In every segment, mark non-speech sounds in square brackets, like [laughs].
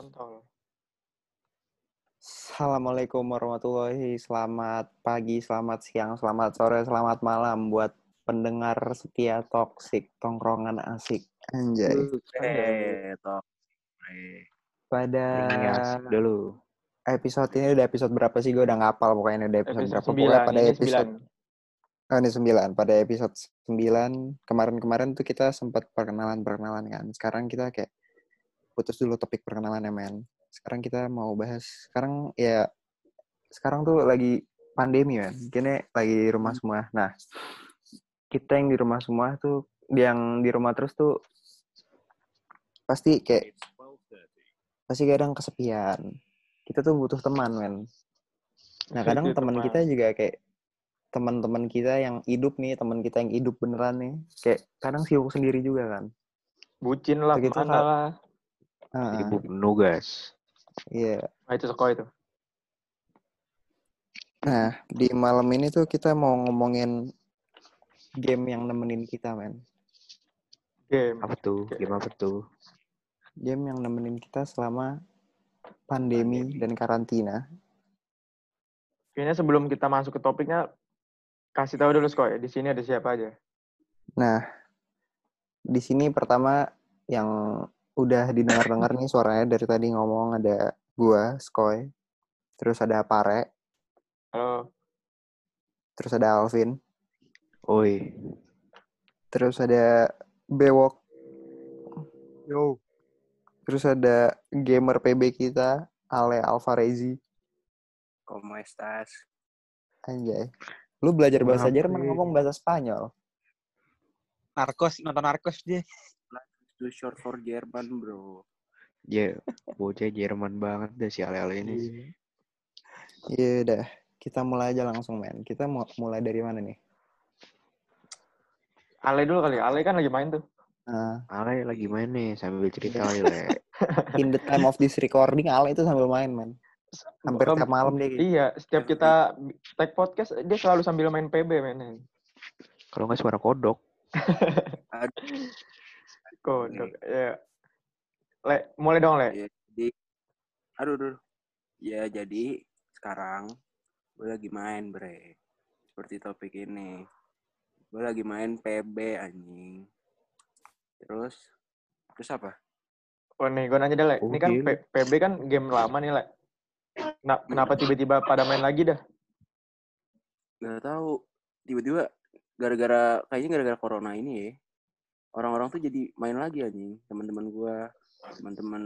kontol. Assalamualaikum warahmatullahi Selamat pagi, selamat siang, selamat sore, selamat malam Buat pendengar setia toksik, tongkrongan asik Anjay Eh. Pada dulu. episode ini udah episode berapa sih? Gue udah ngapal pokoknya ini udah episode, Episode berapa Pokoknya 9, pada ini episode 9. Oh, ini 9. Pada episode 9 Kemarin-kemarin tuh kita sempat perkenalan-perkenalan kan Sekarang kita kayak Putus dulu topik perkenalan ya men. Sekarang kita mau bahas Sekarang ya Sekarang tuh lagi pandemi kan Kini lagi di rumah semua. Nah Kita yang di rumah semua tuh Yang di rumah terus tuh Pasti kayak Pasti kadang kesepian. Kita tuh butuh teman men. Nah kadang teman kita juga kayak teman-teman kita yang hidup nih, teman kita yang hidup beneran nih, kayak kadang sibuk sendiri juga kan. Bucin lah, Begitu, mana lah. Ah, Ibu nugas. iya. Nah, itu sekolah itu. Nah, di malam ini tuh kita mau ngomongin game yang nemenin kita, men. Game. Apa tuh? Oke. Game apa tuh? Game yang nemenin kita selama pandemi, Pandemi. dan karantina. Kayaknya sebelum kita masuk ke topiknya, kasih tahu dulu Skoy, di sini ada siapa aja. Nah, di sini pertama yang udah didengar-dengar nih suaranya dari tadi ngomong ada gua, Skoy, terus ada Pare, Halo, terus ada Alvin, Oi. terus ada Bewok, Yo. Terus ada gamer PB kita, Ale Alvarezi. Como estas? Anjay. Lu belajar bahasa Jerman ngomong bahasa Spanyol. narkos nonton narkos dia Too short for Jerman, bro. Ya, bocah Jerman banget deh si Ale-ale ini. Iya udah, kita mulai aja langsung men. Kita mau mulai dari mana nih? Ale dulu kali, Ale kan lagi main tuh. Nah, Ale lagi main nih sambil cerita [laughs] kali le. in the time of this recording, Ale itu sambil main men. Hampir tiap malam dia. kayak- Iya, setiap kita tag podcast, dia selalu sambil main PB, men. Kalau nggak suara kodok. [laughs] Kodok, ya. Le, mulai dong, Le. Ya, jadi, aduh, aduh. Ya, jadi sekarang gue lagi main, bre. Seperti topik ini. Gue lagi main PB, anjing. Terus, terus apa? Oh nih, gue nanya deh, Le. Oh, Ini kan. P- PB kan game lama nih, Le. Nah, kenapa tiba-tiba pada main lagi dah? Gak tahu. Tiba-tiba gara-gara kayaknya gara-gara corona ini ya. Orang-orang tuh jadi main lagi anjing. Teman-teman gue, teman-teman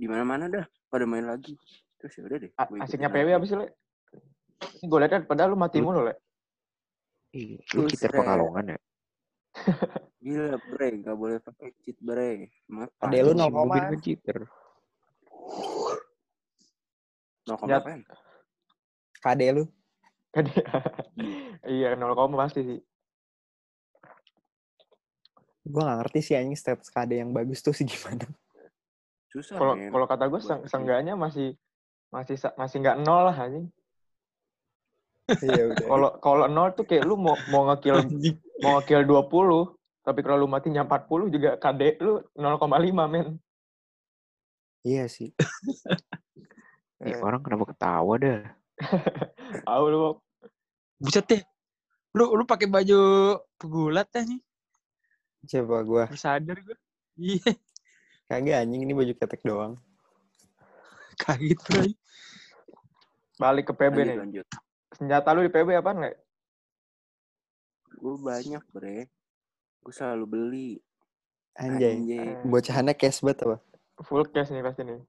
di mana-mana dah pada main lagi. Terus ya udah deh. Asiknya apa sih, Le? Ini gue liat kan, padahal lu mati Lu- mulu, Le. Ih, lu Buset. pekalongan ya? [laughs] Gila, bre. Gak boleh pakai cheat, bre. Ada lu nol koma. kan cheater. No Ya. KD lu. Kan [laughs] iya, 0, pasti sih. Gue gak ngerti sih anjing status KD yang bagus tuh sih gimana. Susah, Kalau kalau kata gue seng- seenggaknya masih masih masih nggak nol lah anjing. Iya udah. Kalau kalau nol tuh kayak lu mau mau ngekill mau ngekill 20, tapi kalau lu matinya 40 juga KD lu 0,5 men. Iya sih. [laughs] Ih, Eh. orang kenapa ketawa dah? [laughs] Tahu lu. Buset deh lu lu pakai baju pegulat ya nih Coba gue. bersadar gue iya Kagak anjing ini baju ketek doang. [laughs] kaget gue Balik ke PB Lanjut, nih. lanjut. Senjata lu di PB apaan, Le? Gue banyak, bre. Gue selalu beli. Anjay. Anjay. Bocahannya cash banget apa? Full cash nih pasti nih.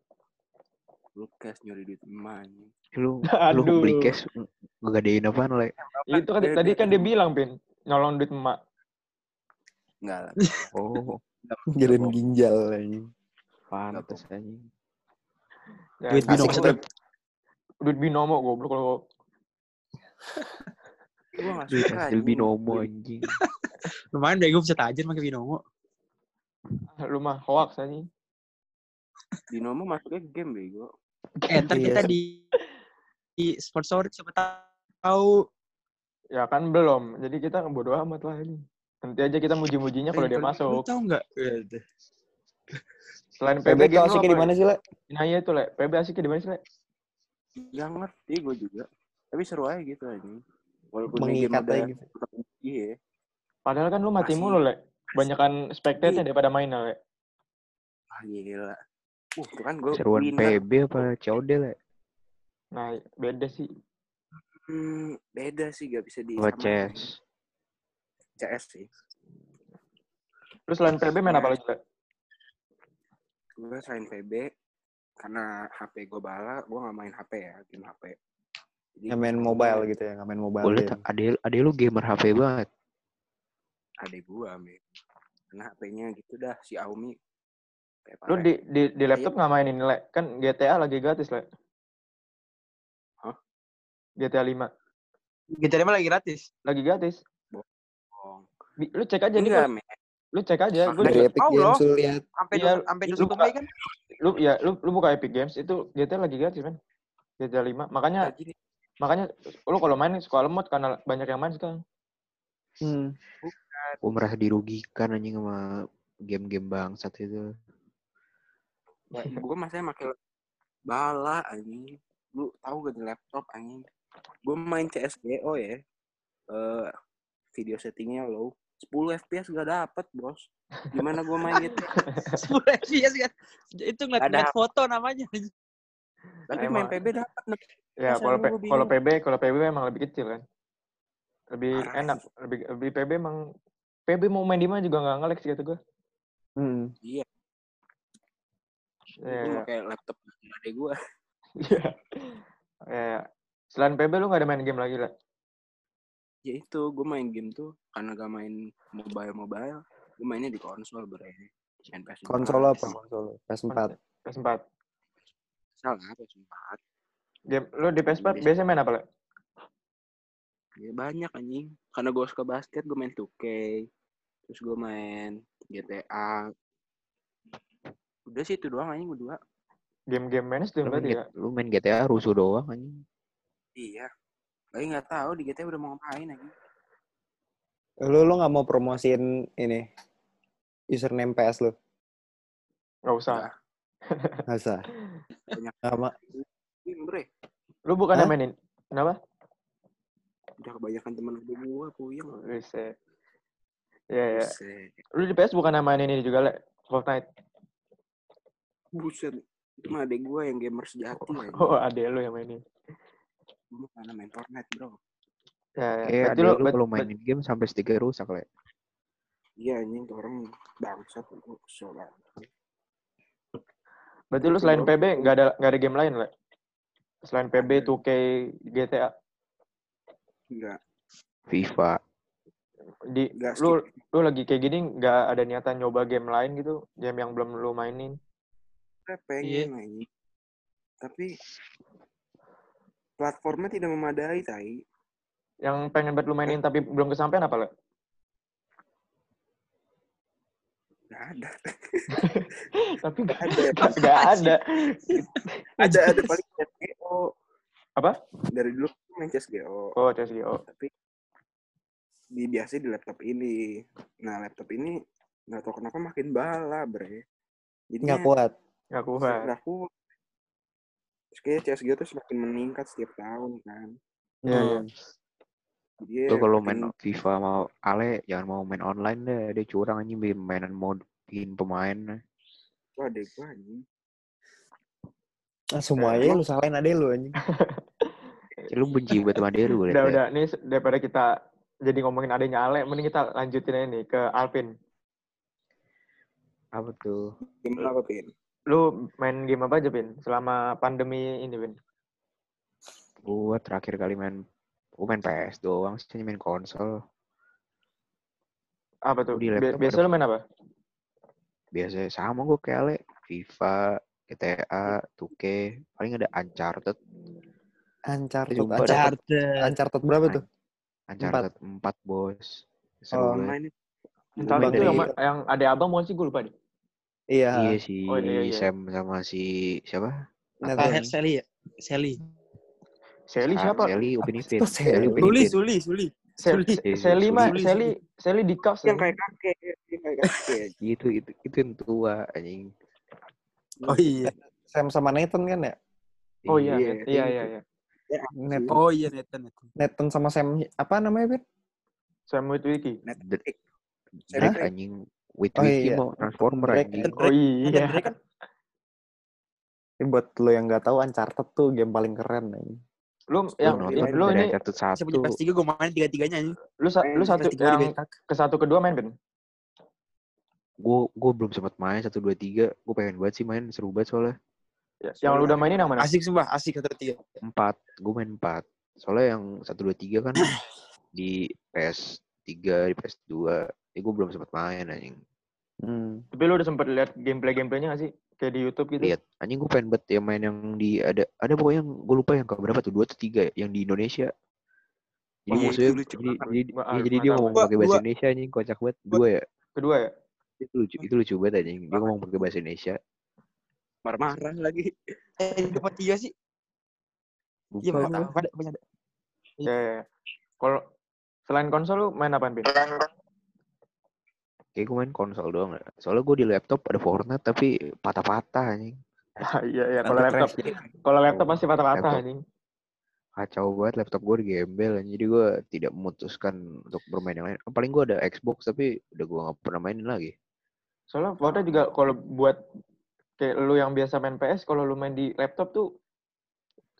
Lu cash nyuri duit emak. Lu lu beli cash ngegadein apaan le? Itu kan tadi kan dia bilang, Pin, nyolong duit emak. Enggak lah. [laughs] Oh, Jalin ginjal anjing. pantes anjing. Ya, Duit binomo, duit, duit binomo goblok kalau [laughs] Duit hasil binomo anjing. lumayan deh gue bisa tajir pakai binomo lu mah hoax anjing. Binomo masuknya ke game, bego. eh ntar kita di di sponsorin siapa tahu Ya kan belum. Jadi kita bodo amat lah ini. Nanti aja kita muji-mujinya kalau dia masuk. tahu nggak Gitu. Selain PB, PB game tuh lu asiknya di mana sih, Le? Nah iya tuh, Le. PB asiknya di mana sih, Le? Gak ngerti gue juga. Tapi seru aja gitu anjing. Walaupun ini game Mengikat aja gitu. iya. Padahal kan lu mati Masih- mulu, Le. Banyakan spectate Iya. daripada main, Le. Ah gila. Uh, tuh kan gue Seruan PB apa COD lah. Nah, beda sih. Hmm, beda sih gak bisa di Apa CS. Sih. Lu selain PB main apa lagi, Le? Gue selain PB karena HP gue bala, gue gak main HP ya, game HP. Jadi Nggak main mobile gitu ya, nggak main mobile liat ade, ade lu gamer HP banget. Adek gue, men. Karena HP-nya gitu dah, si Aumi. Lu di di, di laptop nggak mainin, Le? Kan GTA lagi gratis, Le. Hah? GTA 5. GTA lima lagi gratis. Lagi gratis. Lu cek aja nih, Enggak, men. Lu cek aja. Gua Dari Epic Tahu Games loh. lu lihat. Sampai du- sampai lu 21 buka- kan? lu ya lu lu buka Epic Games itu GTA lagi gratis, men. GTA 5. Makanya Lagi nih. makanya lu kalau main suka lemot karena banyak yang main sekarang. Hmm. Gue merasa dirugikan anjing sama game-game bangsat itu. gue masanya pakai bala anjing lu tahu gak di laptop anjing gue main CSGO ya eh video settingnya low 10 fps gak dapet bos gimana gue main gitu 10 FPS kan. Itu ngeliat, Ada. ngeliat foto namanya. tapi Emang. main PB dapet Ya, Masa kalau kalau PB, kalau PB memang lebih kecil kan. Lebih Parah enak, lebih lebih PB emang PB mau main di mana juga nggak ngelek sih kata gue. Hmm. iya gue Ya, pakai laptop adek gue ya. Ya. Selain PB lu nggak ada main game lagi lah. Ya itu gue main game tuh karena gak main mobile mobile gue mainnya di konsol bre main PS4 Konsol apa? Konsol. PS4. PS4. salah PS4 Game lu di PS4 biasanya main apa lah? Ya banyak anjing. Karena gue suka basket, gue main 2K. Terus gue main GTA. Udah sih itu doang anjing berdua. Game-game mainstream Lu main, berarti ya. Lu main GTA rusuh doang anjing. Iya. Lagi nggak tahu di GTA udah mau ngapain anjing. Lu lu nggak mau promosiin ini username PS lu? Nggak usah. Nggak. [laughs] Nggak usah. Banyak. Sama. Bre. Lu bukan Hah? mainin. Kenapa? Udah kebanyakan temen gue gue puyeng. Bisa. Ya, ya. Lu di PS bukan mainin ini juga, Le? Fortnite. Buset. Itu mah adek gue yang gamer sejati anjing. Oh, adek lu yang mainin. Mah karena main Fortnite bro. Ya, ya. Eh, ade lu, lu kalau mainin game sampai stiker rusak le. Iya anjing orang bangsat. Gue kesel banget. berarti lu selain PB nggak ada nggak ada game lain, Le? Selain PB, Ada. 2K, GTA. Enggak. FIFA. Di Nggak lu lu lagi kayak gini nggak ada niatan nyoba game lain gitu, game yang belum lu mainin. Gue pengen anjing. Tapi platformnya tidak memadai, tai. Yang pengen banget lu mainin tapi belum kesampaian apa, Le? Gak ada. [laughs] tapi nggak ada. nggak ada. [laughs] [laughs] ada ada paling CSGO. Apa? Dari dulu main CSGO. Oh, CSGO. Tapi di biasa di laptop ini. Nah, laptop ini nggak tahu kenapa makin bala, bre. Jadi Nggak kuat. Nggak kuat. Nggak kuat. Terus kayak CSGO tuh semakin meningkat setiap tahun kan. Iya, iya. Hmm. Jadi ya Tuh kalau main FIFA mau Ale jangan mau main online deh. Dia curang anjing bikin mainan mode bikin pemain. Wah, adek gua anjing. Ah, semuanya lu salahin ade lu anjing. Ya, [laughs] lu benci banget sama dia lu. Udah, udah. Nih daripada kita jadi ngomongin adanya Ale, mending kita lanjutin aja nih ke Alvin. Apa tuh? Gimana apa, Pin? Lu main game apa aja, Pin? Selama pandemi ini, Pin? Gua terakhir kali main gua main PS doang sih main konsol. Apa tuh? Di laptop Biasa ada- lu main apa? Biasa sama gua kayak Ale. FIFA, GTA, 2K, paling ada Uncharted. Uncharted. Uncharted. Uncharted. Uncharted berapa tuh? Uncharted 4, bos. Seru Oh. Online itu. Yang, yang ada abang mau sih gue lupa deh. Iya. Iya si Oh, iya, iya. Sam sama si siapa? Nathan. Ah, Sally ya? Sally. Sally Ah, siapa? Sally Upin Ipin. Sally. Suli, Ipin. Suli, Suli. Sally mah, Sally, Sally di. Yang kayak kakek. Yang kayak kakek. [laughs] Itu itu itu yang tua anjing. Oh iya. Sam sama Nathan kan ya? Oh iya, iya, kayak iya, gitu. iya. Nathan, Oh iya Nathan. Nathan. Nathan sama Sam apa namanya, Ben? Sam Witwicky. Hah? Drake anjing. With Oh, Wiki iya. mau transformer Drake. anjing. Oh iya. Drake kan Ini buat lo yang nggak tahu Uncharted tuh game paling keren nih. Lu Lu yang nonton lu dari ini Uncharted saya satu. punya PS3 gue main tiga-tiganya anjing. lu sa- lu satu PS3 yang ke satu kedua main Ben? Gue gue belum sempat main satu dua tiga. Gue pengen banget sih main seru banget soalnya. Ya, yang lu udah mainin yang mana? Asik sumpah, asik satu tiga. Empat. Gue main empat. Soalnya yang satu dua tiga kan [clears throat] di PS 3 di PS 2 ya gue belum sempat main anjing. Hmm. Tapi lu udah sempet lihat gameplay-gameplaynya gak sih? Kayak di YouTube gitu? Lihat anjing gue pengen banget ya main yang di ada ada pokoknya yang gue lupa yang keberapa tuh dua atau tiga ya, yang di Indonesia. Jadi Oh, maksudnya itu jadi, jadi, ya, jadi dia ngomong pakai bahasa Indonesia anjing kocak banget. Dua ya. Kedua ya? Itu lucu itu lucu banget anjing. Dia ngomong pakai bahasa Indonesia. Marah-marah lagi. Eh, dapat tiga sih. Iya, banyak ada. Ya, ya. Kalau selain konsol lu main apaan, Bin? Kayak gue main konsol doang ya. Soalnya gue di laptop ada Fortnite tapi patah-patah anjing. Ah, iya, iya. Kalau laptop, kalau laptop pasti patah-patah anjing. Kacau banget laptop gue digembel anjing. Jadi gue tidak memutuskan untuk bermain yang lain. Paling gue ada Xbox tapi udah gue gak pernah mainin lagi. Soalnya Fortnite juga kalau buat kayak lu yang biasa main PS, kalau lu main di laptop tuh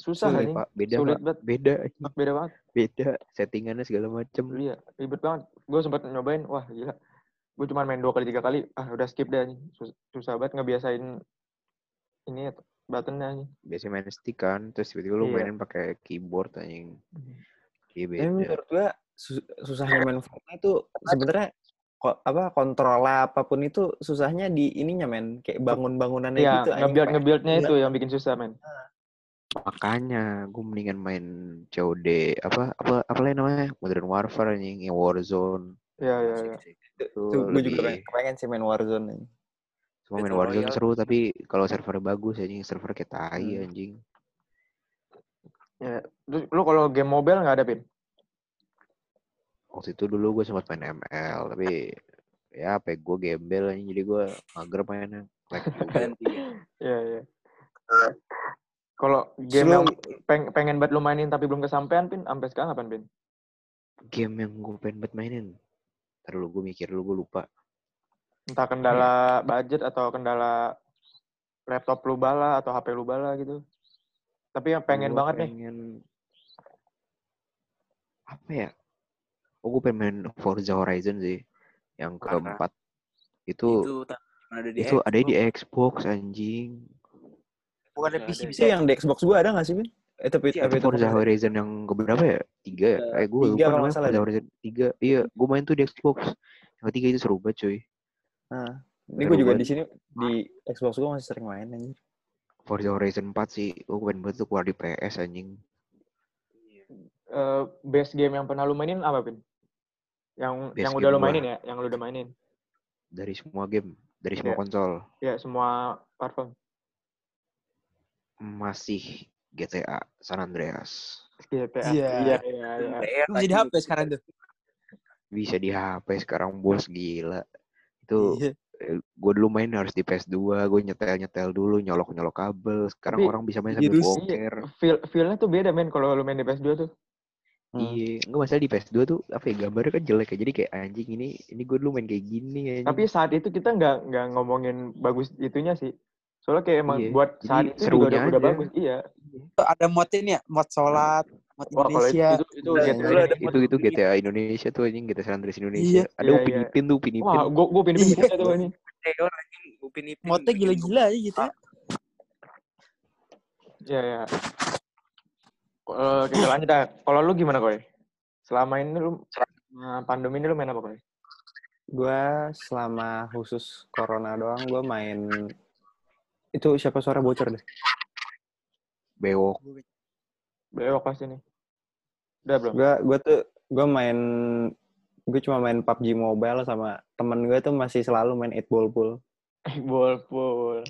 susah Sulit. Pak, beda Sulit Pak. banget. Beda. Beda banget. Beda settingannya segala macem. Iya, ribet banget. Gue sempat nyobain, wah gila. Gue cuma main dua kali tiga kali, ah udah skip deh anjing. Sus- Susah banget ngebiasain ini buttonnya anjing. Biasanya main stick kan, terus tiba-tiba lu Iya. mainin pakai keyboard anjing. Iya Tapi beda. menurut gua sus- susahnya main Fortnite itu sebenarnya kok apa kontrol apa pun itu susahnya di ininya men kayak bangun-bangunannya Iya, gitu ngebuild ngebuildnya Iya. itu yang bikin susah men. Makanya gue mendingan main COD apa apa apa lagi namanya Modern Warfare anjing yang Warzone Iya iya iya. itu Tuh, gue juga pengen, kepengen sih main Warzone nih. semua main Warzone Royale. seru tapi kalau servernya bagus anjing server kayak tai Hmm. anjing Ya. Lu kalau game mobile nggak ada pin? waktu itu dulu gue sempat main ML tapi ya apa gue gembel anjing jadi gue mager mainnya. [laughs] Iya iya. Kalau game yang peng- pengen banget lu mainin tapi belum kesampaian pin, sampai sekarang apaan pin? game yang gue pengen banget mainin Ntar dulu gue mikir dulu gue lupa Entah kendala budget atau kendala laptop lu bala atau HP lu bala gitu. Tapi yang pengen Gua banget nih. pengen... apa ya oh gue pengen main Forza Horizon sih yang keempat Itu itu ada di itu ada di Xbox. Anjing Bukan ada PC ada. bisa. Yang di Xbox gua ada gak sih, Bin? Eh, tapi, Iya, tapi itu Forza Horizon yang keberapa ya? Tiga ya? Eh gue tiga lupa namanya Forza deh. Horizon tiga. Iya gue main tuh di Xbox. Yang ketiga itu seru banget cuy. Nah, ini gue juga di sini di Xbox gua masih sering main anjir. Forza Horizon 4 sih. Gue pengen banget tuh keluar di PS anjing. Eh, best game yang pernah lu mainin apa pin? Yang Best yang udah lu mainin ya, yang lu udah mainin. dari semua game. Dari semua Iya. konsol. Ya semua platform. masih GTA San Andreas GTA. Iya. Iya iya iya. Player Lu bisa di. HP sekarang tuh. bisa di HP sekarang bos gila itu Iya. gue dulu main harus di PS2 gue nyetel nyetel dulu nyolok nyolok kabel sekarang Tapi orang bisa main sambil boker Feel feelnya tuh beda men kalau lu main di PS2 tuh. Hmm. iya enggak masalah di PS2 tuh apa ya gambarnya kan jelek ya jadi kayak anjing ini ini gue dulu main kayak gini anjing. Tapi saat itu kita nggak nggak ngomongin bagus itunya sih. Soalnya kayak emang Iya, buat jadi saat itu juga serunya udah, bagus. Iya. Ada mod ini ya, mod sholat, mod Wah itu Indonesia. itu, itu Udah, GTA dulu ini. ada itu itu GTA Indonesia tuh anjing GTA San Andreas Indonesia Iya. ada Iya, Upin iya. Ipin tuh Upin Ipin Wah, gua gua pindah Iya. pindah tuh ini. Upin Ipin Modnya gila-gila aja gitu ya. Iya ya. Kalau kita lanjut dah. Kalau lu gimana koy? Selama ini lu selama pandemi ini lu main apa koy? Gua selama khusus corona doang gua main itu siapa suara bocor deh. bewok Bewok pasti nih. Udah belum? Gua gua tuh gua main gue cuma main PUBG Mobile sama temen gue tuh masih selalu main 8 ball pool. Bol pol.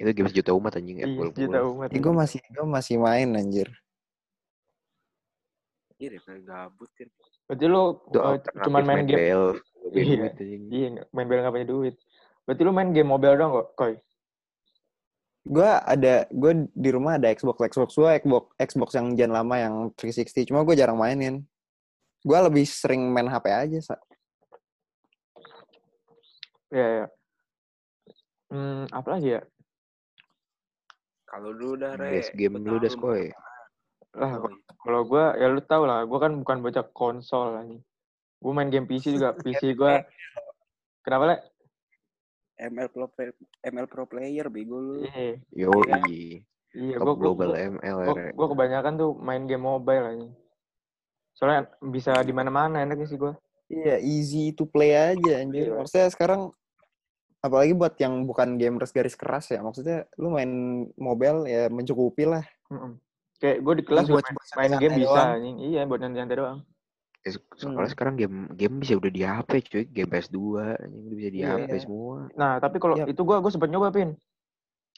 itu game sejuta umat anjing Iya, Apple juta umat. Ya, gue masih gue masih main anjir. Iya deh, kayak gabut kan. Berarti lu itu eh, cuman main game bel Iya. Iya, main bel nggak punya duit. Berarti lu main game mobile doang kok, Koy? Gue ada gue di rumah ada Xbox Xbox gue Xbox Xbox yang gen lama yang 360 cuma gue jarang mainin gue lebih sering main HP aja sa. Iya, ya. Hmm, apa lagi ya? Kalau lu udah re. Best game gua lu tahu udah skoy. Lah, kalau gue ya lu tau lah, gue kan bukan bocah konsol lah nih. Gue main game PC juga, PC gue. [laughs] Kenapa le? ML pro play- ML pro player bego lu. Iya, Yo, iya. top Gue global ML gue ya. gue kebanyakan tuh main game mobile aja. Soalnya bisa di mana-mana enaknya sih gue. iya easy to play aja anjir Iya. maksudnya sekarang apalagi buat yang bukan gamers garis keras ya maksudnya lu main mobile ya mencukupi lah Kayak gue di kelas Iya, juga buat- main, main game bisa. doang. anjing. Iya, buat nyantai doang. Eh, soalnya Hmm. sekarang game game bisa udah di HP cuy, game PS2 anjing udah bisa di Iya. HP semua. Nah, tapi kalau Yap. itu gue gue sempat nyoba pin.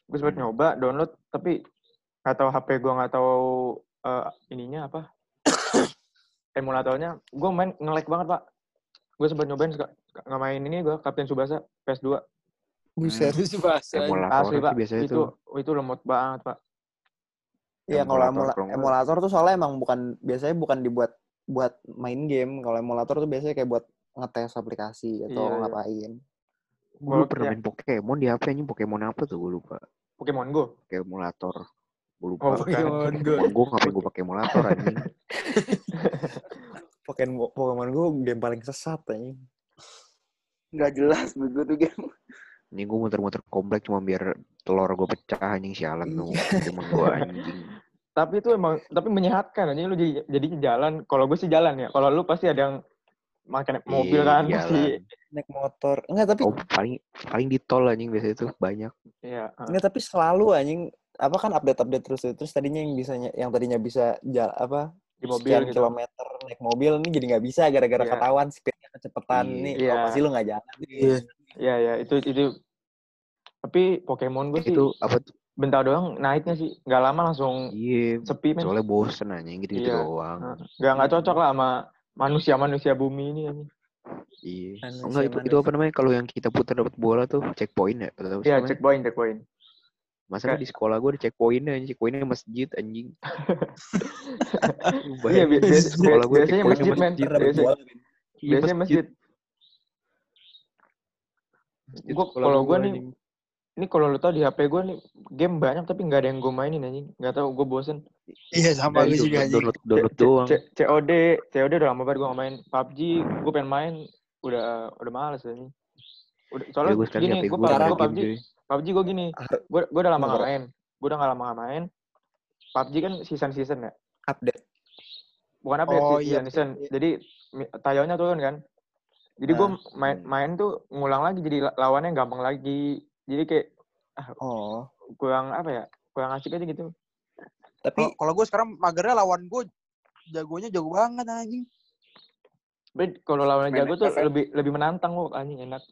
Gue sempat Hmm. nyoba download, tapi nggak tahu HP gue nggak tahu eh, ininya apa [coughs] emulatornya. Gue main nge-lag banget pak. Gue sempat nyobain nggak main ini gue Kapten Subasa PS2 buset Terus bahasa. Emulator asli sih pak. biasanya Itu tuh. itu lemot banget pak. Iya kalau Emulator emulator tuh soalnya emang bukan biasanya bukan dibuat buat main game. Kalau emulator tuh biasanya kayak buat ngetes aplikasi atau Iya, iya. ngapain. Gue pernah main Pokemon di HP anjing Pokemon apa tuh gue lupa. Pokemon Go. Kayak emulator. Gue lupa. Oh. Pokemon Go. Pokemon Go ngapain gue pakai emulator anjing. [laughs] Pokemon Pokemon Go game paling sesat anjing. Nggak jelas bego tuh game. Ini gue muter-muter komplek cuma biar telur gue pecah anjing sialan tuh. Pokemon gue anjing. Tapi itu emang tapi menyehatkan aja lu jadi jadi jalan. Kalau gue sih jalan ya. Kalau lu pasti ada yang makan mobil Iya, kan jalan. pasti. Naik motor. Enggak tapi Oh paling paling di tol anjing biasanya tuh banyak. Iya. heeh. enggak tapi selalu anjing apa kan update-update terus terus tadinya yang bisanya yang tadinya bisa jalan apa Di mobil sekian gitu. kilometer naik mobil ini jadi nggak bisa gara-gara Iya. ketahuan speednya kecepatan Iya. nih Iya. kalau pasti lu nggak jalan Iya. Iya ya itu itu. Tapi Pokemon gue sih Itu apa tuh? Bentar doang naiknya sih. Nggak lama langsung Iya. sepi men. Soalnya bosen anjing gitu-gitu Iya. doang. Nggak nggak cocok lah sama manusia-manusia bumi ini. Iya. Manusia, Oh, enggak itu, itu apa namanya kalau yang kita putar dapat bola tuh checkpoint ya? Atau Iya checkpoint checkpoint. Masalah Kayak- di sekolah gue ada checkpointnya, anjing. checkpointnya masjid anjing. [laughs] Iya bi- biasa, sekolah gue biasanya checkpointnya masjid men. masjid. Biasanya, Iya, biasanya masjid. Masjid Gua sekolah kalau gua, gue nih. Ini kalau lu tau di HP gue nih game banyak tapi nggak ada yang gue mainin anjing. Nggak tahu gue bosen. Iya sama Dari gue juga anjing. download download doang. C- COD, COD udah lama banget gue gak main. PUBG, gue pengen main, udah udah males ini. Udah, Ya, soalnya gue sekarang gini, gue PUBG, PUBG. PUBG gue gini, gue gue udah lama gak Kenapa? main, gue udah gak lama gak main. PUBG kan season season ya, update bukan apa ya Oh, season iya, season. iya. Jadi tayangnya turun kan. Jadi gue Nah, main main tuh ngulang lagi, jadi la- lawannya gampang lagi. Jadi kayak oh kurang apa ya, kurang asik aja gitu. tapi Kalau kalau gue sekarang magernya lawan gue jagonya jago banget anjing. Tapi kalau lawannya Main jago tuh FF. lebih lebih menantang kok anjing enak.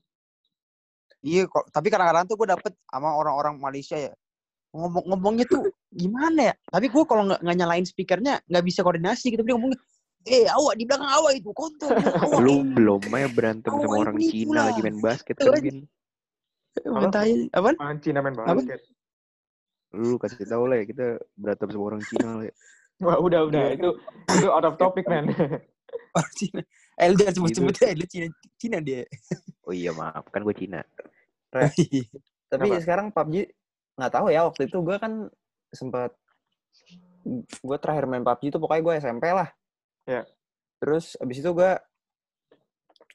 Iya kok, tapi kadang-kadang tuh gue dapet sama orang-orang Malaysia ya. Ngomong-ngomongnya tuh gimana ya? Tapi gue kalau nggak nyalain speakernya nggak bisa koordinasi gitu. Dia ngomongnya, eh awak di belakang awak itu kontol. Lu [laughs] eh, belum aja berantem sama orang ini Cina lagi main basket kan? Main tai. Apaan Cina main Apa? basket. Lu kasih tau lah ya, kita berantem sama orang Cina lah ya. [laughs] Wah udah udah itu itu out of topic man. [laughs] Orang Cina. Eh lu jangan sebut-sebut ya, lu Cina, Cina dia. [laughs] Oh iya maaf, kan gue Cina. tapi Kenapa? sekarang PUBG nggak tahu ya waktu itu gue kan sempat gue terakhir main PUBG itu pokoknya gue SMP lah Ya. terus abis itu gue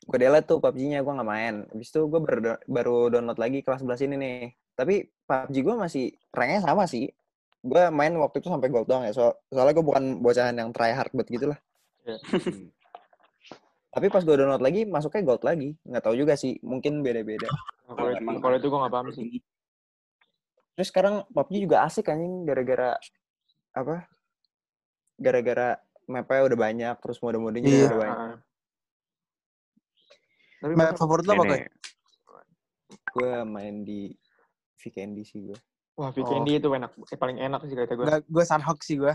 gue delete tuh PUBG-nya gue nggak main abis itu gue baru, baru download lagi kelas 11 ini nih tapi PUBG gue masih ranknya sama sih gue main waktu itu sampai gold doang ya so, soalnya gue bukan bocahan yang try hard banget gitu lah Hmm. [laughs] tapi pas gue download lagi masuknya gold lagi nggak tahu juga sih mungkin beda-beda Nah, kalau itu, kalau itu gue gak paham sih. Terus sekarang PUBG juga asik anjing gara-gara apa? Gara-gara mapnya udah banyak, terus mode-modenya juga Iya. udah banyak. Tapi Map masa- favorit lo apa? Nenek, Gue main di Vikendi sih gue. wah Vikendi itu enak, eh, paling enak sih kata gue. Gue gue Sunhawk sih gue.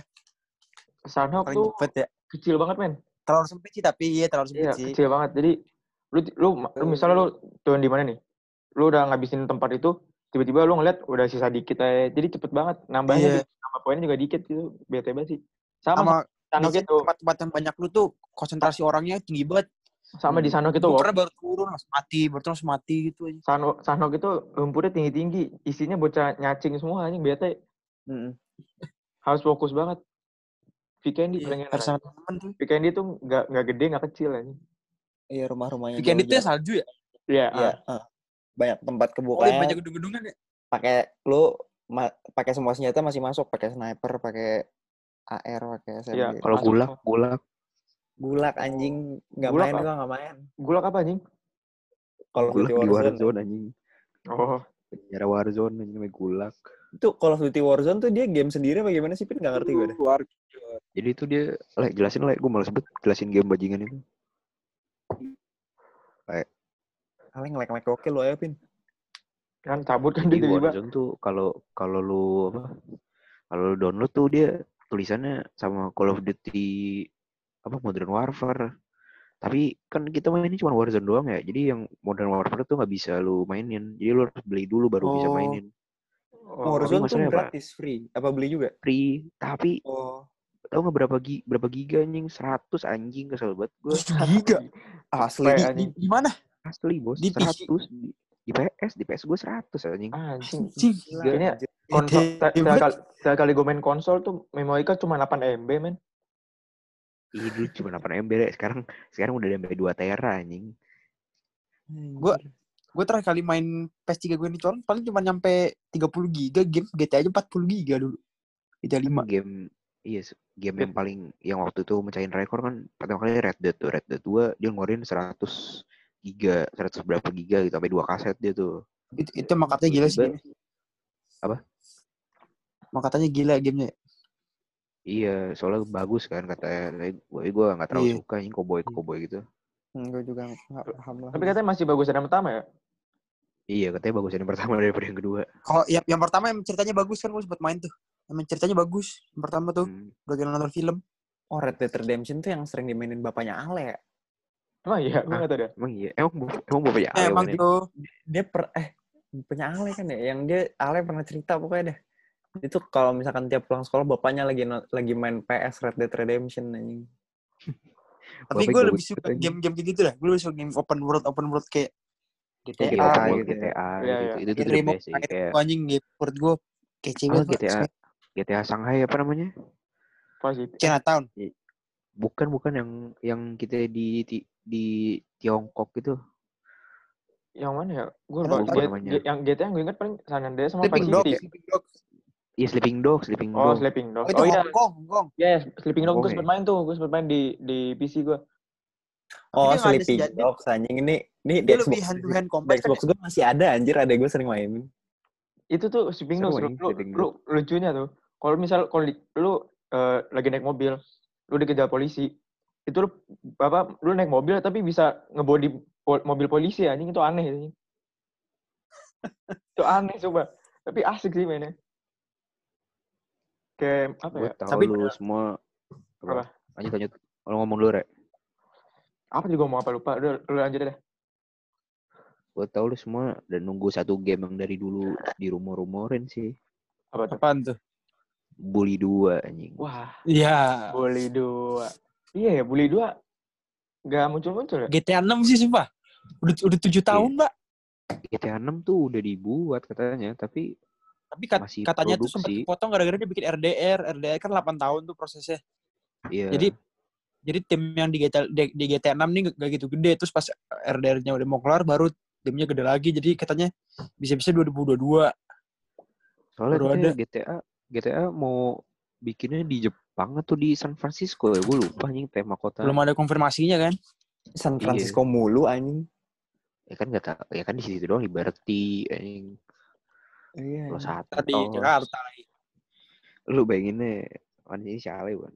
Sunhawk Paling tuh cepet ya. kecil banget men. Terlalu sempit sih tapi iya terlalu sempit Iya sih. kecil banget. Jadi lu lu, lu misalnya lu turun di mana nih? Lu udah ngabisin tempat itu, tiba-tiba lu ngeliat udah sisa dikit aja. Jadi cepet banget. Nambahnya dikit, nambah poinnya juga dikit gitu. Bete banget sih. Sama, Sama Sanok biasanya itu. tempat-tempat yang banyak lu tuh konsentrasi orangnya tinggi banget. Sama di Sanok itu. Pernah baru turun langsung mati, baru turun langsung mati gitu aja. Sanok, Sanok itu lumpurnya tinggi-tinggi. Isinya bocah nyacing semua anjing bete. Mm-mm. Harus fokus banget. Vikendi Iya, paling enak. harus sama temen tuh. Vikendi tuh nggak nggak gede nggak kecil anjing. Iya rumah-rumahnya. Weekend jauh itu ya jarak. salju ya? Iya. Iya. ah. ah. Banyak tempat Oh, iya, kebukanya. banyak gedung-gedungan ya? pakai lu ma- pakai semua senjata masih masuk pakai sniper pakai AR pakai SMG Iya, Kalau gulak, gulak. Gulak anjing nggak main gua nggak main Gulak apa anjing? kalau Gulak Duty di Warzone Warzone anjing. Oh, Penjara Warzone anjing namanya gulak. itu Call of Duty Warzone tuh dia game sendiri apa gimana sih Pin nggak ngerti gue deh Luar. Jadi itu dia, lek jelasin lek, gue malas sebut jelasin game bajingan itu. paling ngelek-ngelek oke lu aja Pin kan cabut kan Di dia tiba-tiba. Warzone tuh kalau kalau lu apa? Kalau lu download tuh dia tulisannya sama Call of Duty apa Modern Warfare. Tapi kan kita mainnya cuma Warzone doang ya. Jadi yang Modern Warfare tuh nggak bisa lu mainin. Jadi lu harus beli dulu baru bisa Oh. mainin. Oh, Warzone tuh apa? gratis free apa beli juga Free. Tapi oh tau nggak berapa gi berapa giga anjing? 100 anjing kesel banget gue. Terus giga. asli Di, anjing. di, di mana? Asli bos. Di. 100 di, di PS di PS gue 100 anjing. Anjing. Gila. Konsol, setiap kali, setiap kali gue main konsol tuh memori card cuma 8 MB men. Ih dulu cuma 8 MB deh. Sekarang sekarang udah sampai 2 tera anjing. Gua gue terakhir kali main PS3 gue ini colong paling cuma nyampe 30 giga game GTA aja 40 giga dulu. GTA 5. game iya s- game yang paling yang waktu itu mecahin rekor kan pertama kali Red Dead tuh Red Dead 2 dia ngeluarin 100 giga 100 berapa giga gitu sampai dua kaset dia tuh Itu, itu emang katanya gila sih. Apa? Emang katanya gila gamenya. Iya soalnya bagus kan katanya gue gue nggak terlalu Iya. suka ini cowboy cowboy gitu gue juga nggak paham lah Tapi katanya masih bagus dari yang pertama ya. iya katanya bagus yang pertama daripada yang kedua Kalau yang, yang pertama yang ceritanya bagus kan gue sempat main tuh. Emang ceritanya bagus. Yang pertama tuh Hmm. kayak nonton film. oh Red Dead Redemption tuh yang sering dimainin bapaknya Ale ya Emang iya, gue Ah. nggak tahu deh. emang iya emang emang bapaknya Eh, Ale emang mainnya? tuh dia per eh punya Ale kan ya yang dia Ale pernah cerita pokoknya deh itu kalau misalkan tiap pulang sekolah bapaknya lagi lagi main PS Red Dead Redemption anjing [laughs] tapi gue lebih suka banget, anjing. game-game kayak gitu lah. Gue lebih suka game open world open world kayak GTA, world, gitu. GTA Iya, gitu, iya. itu tuh the remote best sih kayak anjing game menurut gue kayak cewek apa GTA GTA Shanghai apa namanya? Chinatown. bukan bukan yang yang kita di di, di Tiongkok gitu Yang mana ya? Gue lupa. yang GTA yang gue ingat paling San Andreas sama Sleeping Vice Dog, City. Sleeping Dog. Iya Sleeping Dog, Sleeping Oh, Dog. Sleeping Dog. Oh, itu Oh iya, Hong Kong, Hong Kong. yes, Sleeping Dog gue ya? main tuh. Gue sempet main di di PC gue. oh Sleeping. Dogs anjing ini ini di Dia Xbox lebih hand to hand di combat kan. Xbox gue masih ada anjir ada gue sering mainin Itu tuh Sleeping Dogs. Lu, lu, lucunya tuh. Kalau misal kalau lu eh, lagi naik mobil, lu dikejar polisi, itu lu apa? Lu naik mobil tapi bisa ngebody pol- mobil polisi anjing itu aneh anjing. [laughs] itu aneh coba. Tapi asik sih mainnya. Kayak apa ya? tahu Tapi- lu semua Apa? apa? Lanjut lanjut. Lu ngomong dulu, Rek. Apa juga mau apa lupa. Udah, lu lanjut deh. Gue tahu lu semua dan nunggu satu game yang dari dulu di rumor-rumorin sih. Apa tuh? Apaan tuh? Bully 2 anjing. Wah, Iya. Bully 2. Iya ya, Bully 2 nggak muncul-muncul ya? GTA 6 sih sumpah. Udah udah 7 tahun, Mbak. GTA 6 tuh udah dibuat katanya, tapi Tapi kat- Masih katanya tuh sempat produksi. dipotong gara-gara dia bikin RDR. RDR kan 8 tahun tuh prosesnya. iya. Jadi jadi tim yang di GTA di, di GTA 6 nih gak, gak gitu gede terus pas RDR-nya udah mau kelar baru timnya gede lagi jadi katanya bisa-bisa 2022 soalnya baru katanya GTA GTA mau bikinnya di Jepang atau di San Francisco ya? Gue lupa anjing tema kota. belum ada konfirmasinya kan San Iya. Francisco mulu anjing Ya kan nggak tahu, ya kan di situ doang Liberty anjing. Iya Los tadi Santos. Jakarta lagi Lu bayanginnya mana sih Chale kan?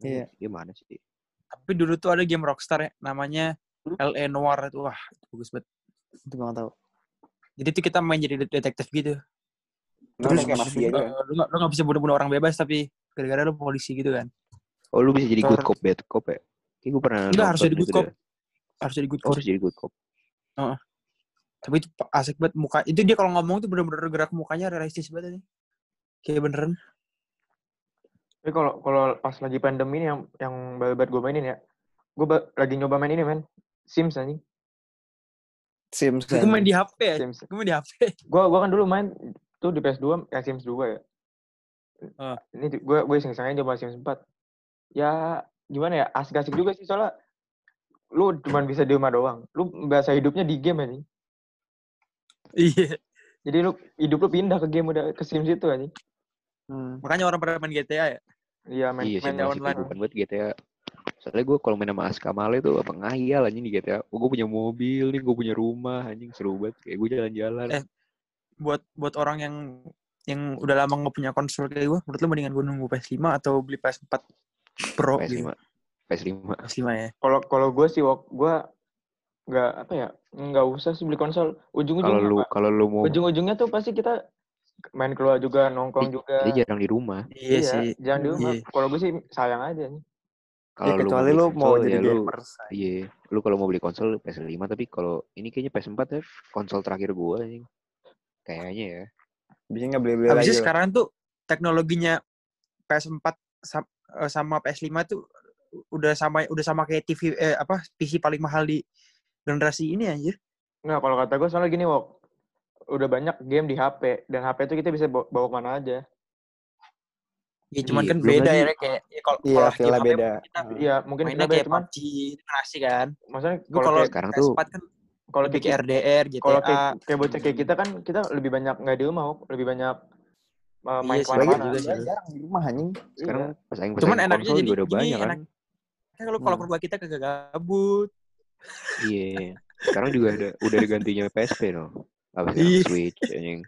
Iya. Gimana sih? tapi dulu tuh ada game Rockstar ya namanya Hmm? LA Noir itu wah itu bagus banget itu nggak tahu jadi tuh kita main jadi det- detektif gitu terus terus kayak mafia gitu lu nggak bisa bunuh-bunuh orang bebas tapi gara-gara lu polisi gitu kan Oh lu bisa jadi good cop, bad cop ya? Kayak gue pernah Enggak, harus jadi good cop. deh. harus jadi good Oh, cop harus jadi good cop. Tapi itu asik banget muka. Itu dia kalau ngomong tuh bener-bener gerak mukanya realistis banget ini. Kayak beneran. Tapi kalau kalau pas lagi pandemi ini yang yang banget gue mainin ya, gue lagi nyoba main ini men, Sims anjing. Sims. Gue main di HP ya. Sims. Gue main di HP. [laughs] Gue gua kan dulu main tuh di PS2 yang Sims 2 ya. Ah. Ini gue gue iseng-iseng aja coba Sims 4. Ya gimana ya asik-asik juga sih soalnya lu cuma bisa di rumah doang. Lu bahasa hidupnya di game anjing. Iya. Jadi lu hidup lu pindah ke game udah ke Sims itu anjing. Hmm. Makanya orang pada main GTA ya. Iya main iya main online. bukan buat GTA. Soalnya gue kalau main sama Aska Male tuh apa ngayal anjing di GTA. Oh, gue punya mobil nih, gue punya rumah anjing seru banget. Kayak gue jalan-jalan. Eh, Buat buat orang yang yang udah lama nggak punya konsol kayak gue, menurut lu mendingan gue nunggu PS5 atau beli PS4 Pro gitu. PS5. PS5. PS5 ya. Kalau kalau gue sih gue nggak apa ya nggak usah sih beli konsol. Kalau Ujung-ujungnya lu apa? kalau lu mau ujung-ujungnya tuh pasti kita main keluar juga nongkrong juga. dia jarang di rumah. Iya, sih. jangan di rumah. Iya. Kalau gue sih sayang aja nih. Kalau Ya, lu kecuali beli lu mau konsol, jadi ya lu gamers. Iya, lu kalau mau beli konsol PS5 tapi kalau ini kayaknya PS4 ya konsol terakhir gua anjing. Kayaknya ya. Biasanya nggak beli-beli lagi. Habisnya lah. sekarang tuh teknologinya PS4 sa- eh, sama PS5 tuh udah sama udah sama kayak TV eh, apa PC paling mahal di generasi ini anjir. Nggak, kalau kata gue soalnya gini, Wok. Udah banyak game di HP. Dan HP itu kita bisa bawa, bawa ke mana aja. Ya cuman Iya, kan beda lagi- ya kayak ya, kalau Iya, kalau beda. kita Iya, mungkin kita beda. kayak Cuman, PUBG itu kan kan. maksudnya Gue kalau sekarang tuh- PS4 kan kalau kayak, kayak RDR, GTA. kalau kayak, kayak bocah kayak kita kan, kita lebih banyak nggak di rumah, Wok. Lebih banyak uh, main Iya ke mana-mana. juga sih. jarang di rumah anjing. Sekarang Iya. pesaing-pesaing Cuman enaknya jadi udah gini, banyak kan. enak. Kan kalau kalau Hmm. kita kagak gabut. Iya. Sekarang juga ada udah digantinya PSP no. Apa sih? Iya. Switch anjing.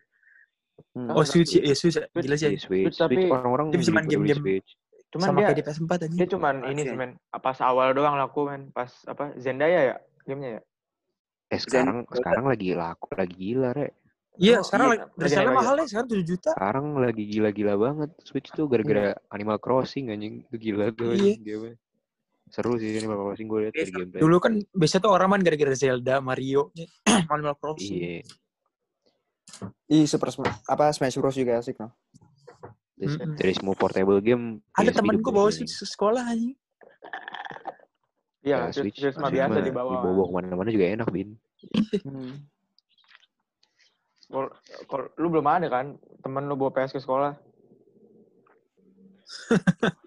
Hmm. Oh, Switch ya, Switch. Gila sih. Iya, Switch. Switch, tapi orang-orang dia bisa main game-game. Switch. Cuman sama dia, kayak di PS4 aja. dia cuman ini sih, men. Pas awal doang laku, men. Pas, apa, Zendaya ya? Gamenya ya? Eh sekarang sekarang lagi laku lagi gila, Rek. Iya, Oh, sekarang iya. resellnya mahal ya, sekarang 7 juta. Sekarang lagi gila-gila banget Switch tuh gara-gara Animal Crossing anjing. Itu gila tuh Iya. anjing game Seru sih Animal Crossing gue liat dari gameplay. Dulu kan biasa tuh orang main gara-gara Zelda, Mario, [clears throat] Animal Crossing. Iya. Ih, Super Smash, apa Smash Bros juga asik no. Dari, semua portable game Ada temen gue bawa sih, Switch ke sekolah anjing. Iya, Ya, Switch, Switch, mah biasa dibawa. Dibawa ke mana-mana juga enak, Bin. Hmm. Kalau kalau lu belum ada kan temen lu bawa PS ke sekolah? [laughs]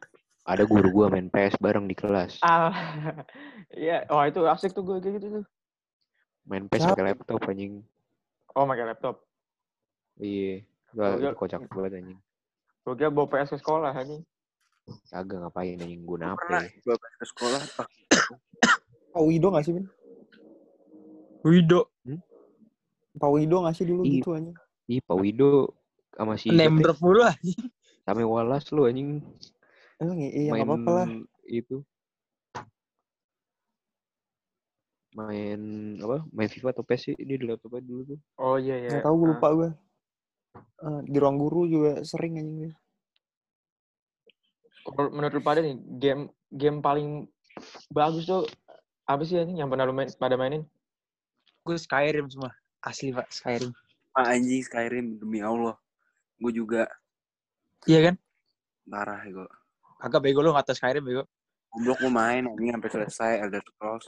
Ada guru gua main PS bareng di kelas. Ah, [laughs] iya. Wah itu asik tuh gue kayak gitu tuh. Main PS pakai laptop anjing. Oh pakai laptop. Iya. Gua Oh, iya. itu kocak banget anjing. Gue kira bawa PS ke sekolah anjing. Kagak ngapain anjing gua Pernah nape. gue ke sekolah pak Wido gak sih, Bin? Wido. Pak Wido gak sih dulu Iya. gitu anjing? Ih, Pak Wido sama si drop mulu anjing. Sama Wallace lu anjing Emang iya, iya main gak apa-apa lah. itu. Main apa? Main FIFA atau PES sih dia di laptop aja dulu tuh. Oh iya iya. Gak tau gue Ah. lupa gue. Eh, di ruang guru juga sering anjing gue. Kalau menurut lu pada nih game game paling bagus tuh apa sih anjing yang pernah lu main pada mainin? Gue Skyrim semua. Asli pak, Skyrim. Pak anjing Skyrim demi Allah. Gue juga Iya kan? parah gue. Agak bego lu gak tau Skyrim bego. Goblok gue main anjing sampai selesai Elder Scrolls.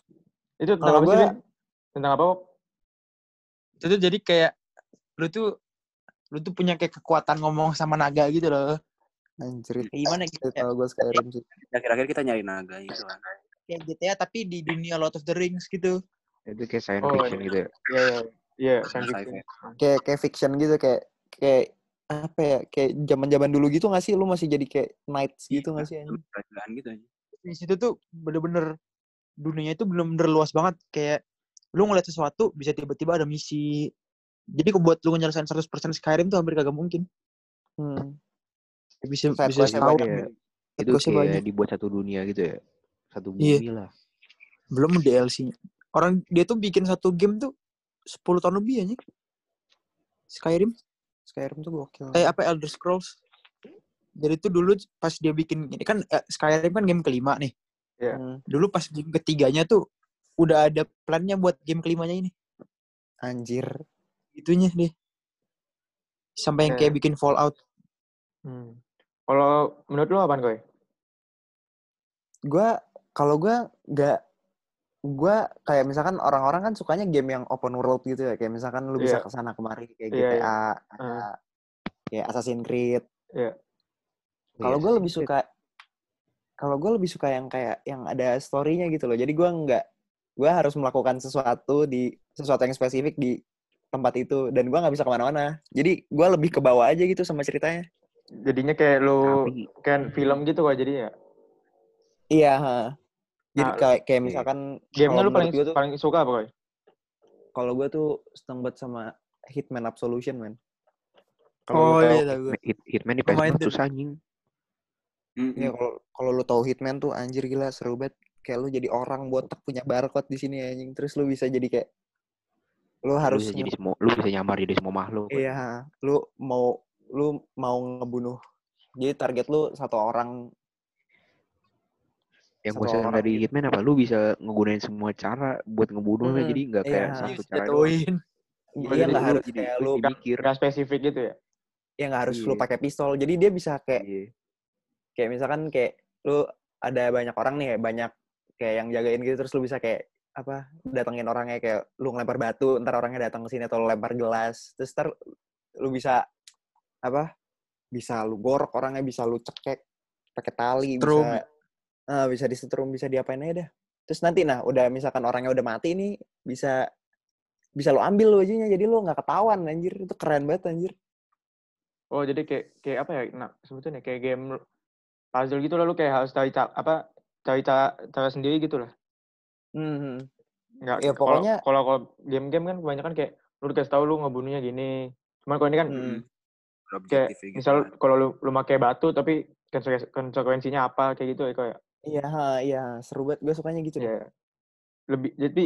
Itu tentang Kalau apa sih? gua-? Tentang apa? Itu tuh jadi kayak lu tuh lu tuh punya kayak kekuatan ngomong sama naga gitu loh. Anjir. Kayak gimana gitu? Itu tau gue Skyrim sih. Akhir-akhir kita nyari naga gitu kan. Kayak GTA tapi di dunia Lord of the Rings gitu. Itu kayak science Oh, fiction iya. gitu ya. Iya iya. Iya, science Sci-fi. fiction. Kayak kayak fiction gitu kayak kayak apa ya kayak zaman-zaman dulu gitu gak sih lu masih jadi kayak knights gitu gak sih anjing? Kerajaan gitu anjing. Di situ tuh bener-bener dunianya itu bener-bener luas banget. Kayak lu ngeliat sesuatu bisa tiba-tiba ada misi. Jadi kok buat lu nyelesain 100% Skyrim tuh hampir kagak mungkin. Hmm. Bisa Side bisa quest-nya setahun. banyak. Kayak itu kayak banyak. dibuat satu dunia gitu ya. Satu Iya. bumi lah. Belum DLC-nya. Orang dia tuh bikin satu game tuh 10 tahun lebih aja. Skyrim. Skyrim tuh gokil. Eh apa Elder Scrolls. Jadi tuh dulu pas dia bikin ini kan eh, Skyrim kan game kelima nih. Iya. Hmm. Dulu pas game ketiganya tuh udah ada plannya buat game kelimanya ini. Anjir. Itunya deh. Sampai yang Oke. kayak bikin Fallout. Hmm. Kalau menurut lu apaan koy? Gua kalau gua nggak gua kayak misalkan orang-orang kan sukanya game yang open world gitu ya kayak misalkan lu bisa Iya. ke sana kemari kayak Iya, GTA, iya. kayak kayak Assassin's Creed. Iya. Kalau Iya gue lebih suka kalau gue lebih suka yang kayak yang ada story-nya gitu loh. Jadi gua nggak gua harus melakukan sesuatu di sesuatu yang spesifik di tempat itu dan gua nggak bisa ke mana-mana. Jadi gua lebih ke bawah aja gitu sama ceritanya. Jadinya kayak lu kan film gitu kok jadinya. Iya. Jadi Nah, kayak kayak iya. misalkan Game-nya lu paling tuh paling suka apa koy? kalau gue tuh seneng banget sama Hitman Absolution man. Oh Kalau lu tahu, iya tahu gue. Hit, Hitman di Gua main PS4 tuh. susah anjing. Iya kalau kalau lu tahu Hitman tuh anjir gila seru banget. Kayak lu jadi orang botak punya barcode di sini anjing. Terus lu bisa jadi kayak lu Lu harus bisa jadi semua, lu bisa nyamar jadi semua makhluk. kan. iya, lu mau lu mau ngebunuh. Jadi target lu satu orang Yang gue orang dari gitu. Hitman apa? Lu bisa ngegunain semua cara buat ngebunuhnya, Mm, jadi nggak kayak iya. satu Iya, cara doang. jatuhin. Iya jadi nggak lu harus jadi- kayak lu jadi mikir. Gak spesifik gitu ya? ya nggak harus lu Iya. pakai pistol. Jadi dia bisa kayak Iya. kayak misalkan kayak lu ada banyak orang nih kayak banyak kayak yang jagain gitu terus lu bisa kayak apa datengin orangnya kayak lu ngelempar batu ntar orangnya datang ke sini atau lu lempar gelas terus ntar lu bisa apa bisa lu gorok orangnya bisa lu cekek pakai tali Setrum. bisa ah, bisa disetrum bisa diapain aja dah terus nanti nah udah misalkan orangnya udah mati nih bisa bisa lu ambil lu aja jadi lu nggak ketahuan anjir itu keren banget anjir Oh jadi kayak kayak apa ya? Nah sebetulnya kayak game puzzle gitu lah lu kayak harus cari cara apa cari cara, cara sendiri gitu lah. hmm. Nggak, Ya, pokoknya- kalau kalau game-game kan kebanyakan kayak lu dikasih tahu lu ngebunuhnya gini. Cuman kalau ini kan Hmm. kayak gitu misal kan. kalau lu lu pakai batu tapi konsekuen- konsekuensinya apa kayak gitu ya kayak iya ha, iya seru banget gue sukanya gitu deh ya lebih jadi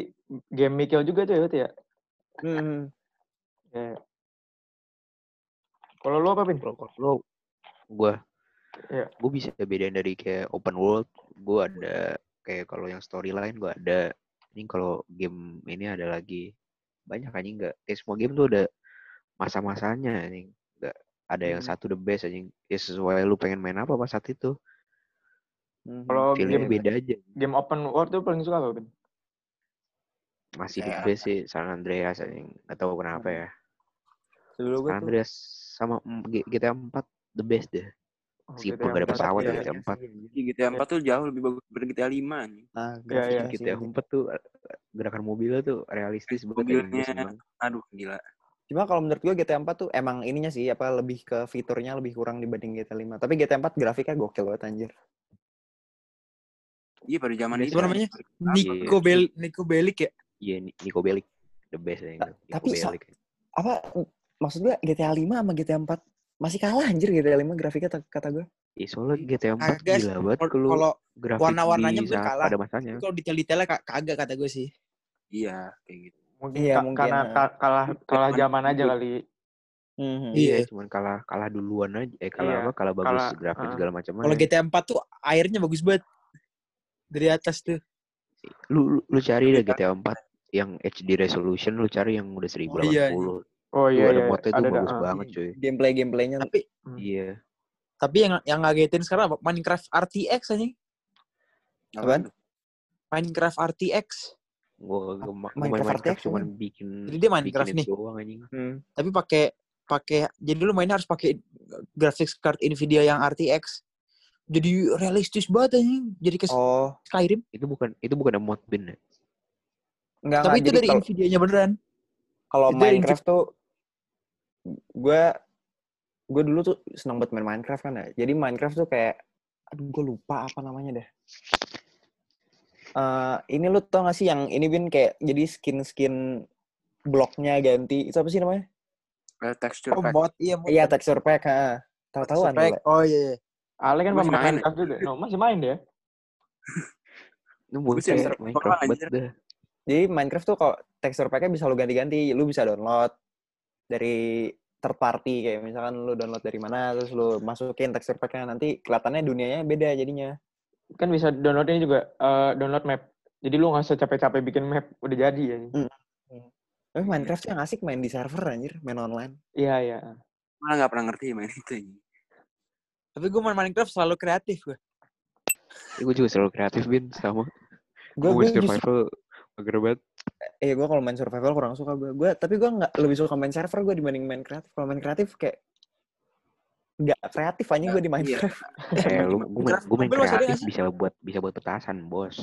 game mikir juga tuh ya berarti ya. Hmm. Ya. Kalau lu apa pin? Kalau kalau lu, gue, Iya. gue bisa bedain dari kayak open world. Gue ada kayak kalau yang storyline gue ada. Ini kalau game ini ada lagi banyak anjing nggak? Kayak semua game tuh ada masa-masanya anjing. Nggak ada yang Hmm. satu the best anjing. Ya sesuai lu pengen main apa pas saat itu. Mhm. Kalau game beda aja. game open world tuh paling suka apa pin? Masih the Kayak- best sih San Andreas anjing. Gak tahu kenapa ya. Dulu gue San tuh Andreas sama mm, G- GTA 4 the best deh. Meskipun GTA gak ada 4, pesawat ya. GTA 4. Iya, GTA 4 tuh jauh lebih bagus daripada GTA 5 anjing. nah Iya, grafiknya iya. sih, GTA anjing. 4 tuh gerakan mobilnya tuh realistis banget. Gue Mobilnya aduh gila. Cuma kalau menurut gue GTA 4 tuh emang ininya sih apa lebih ke fiturnya lebih kurang dibanding GTA 5. Tapi GTA 4 grafiknya gokil banget anjir. Iya pada zaman itu. Apa namanya? Nico Bel Nico Bellic ya? Iya, Ni- Nico Bellic. The best Nico tapi Bellic. Apa maksud gue GTA 5 sama GTA 4 masih kalah anjir GTA 5 grafiknya ta- kata gue. Iya, soalnya GTA 4 Kagak gila banget Kalau- kalau grafik warna-warnanya saat kalah. pada masanya. kalau detail-detailnya ka- kagak kata gue sih. Iya kayak gitu. Mungkin, Iya, mungkin, karena ka- kalah kalah Zaman aja dulu. kali. Mhm. Iya, Iya. cuman kalah kalah duluan aja. Eh kalah Iya, apa? Kalah bagus kalah, grafik ah. segala macam. Kalau GTA 4 tuh airnya bagus banget. Dari atas tuh. lu, lu lu cari deh Iya. GTA 4 yang HD resolution lu cari yang udah 1080. iya, Oh Tuh iya ada iya. modnya tuh Ada ada. bagus ah. banget cuy. Gameplay gameplaynya Tapi Iya. tapi yang yang ngagetin sekarang apa? Minecraft RTX aja. Apaan? Minecraft RTX. Gua, Minecraft Minecraft RTX cuman emang? bikin Jadi dia Minecraft bikin nih. itu doang anjing. Hmm. Tapi pakai pakai jadi lu mainnya harus pakai graphics card Nvidia yang RTX. Jadi realistis banget anjing. Jadi ke Oh, Skyrim. Itu bukan itu bukan mod bin ya? enggak Tapi enggak. itu dari Nvidia-nya beneran. kalau Minecraft tuh gue gue dulu tuh seneng banget main Minecraft kan ya. Jadi Minecraft tuh kayak aduh gue lupa apa namanya deh. Eh ini lu tau gak sih yang ini bin kayak jadi skin-skin bloknya ganti. Itu apa sih namanya? Eh, texture Oh, pack. mod iya mod. Iya texture pack. ha. Tahu-tahuan. Oh iya. iya. Ale kan Gua pemain main. Minecraft juga. No, masih main dia. [laughs] Sih bocah orang Minecraft banget anjir. dah. Jadi Minecraft tuh kalau texture pack-nya bisa lu ganti-ganti. Lu bisa download dari third party kayak misalkan lu download dari mana terus lu masukin texture pack-nya nanti kelihatannya dunianya beda jadinya. Kan bisa downloadnya juga eh, download map. Jadi lu nggak usah capek-capek bikin map, udah jadi ya. Tapi Minecraft yang asik main di server anjir, main online. Iya, iya. Malah nggak pernah ngerti main itu. Tapi gue main Minecraft selalu kreatif gue. gue juga selalu kreatif bin sama. Gue justru survival mager banget. eh gue kalau main survival kurang suka gue. Gue tapi gue nggak lebih suka main server gue dibanding main kreatif. Kalau main kreatif kayak nggak kreatif anjing gue di Iya. [laughs] Minecraft. Eh, lu gue main, gue main kreatif bisa buat bisa buat petasan bos.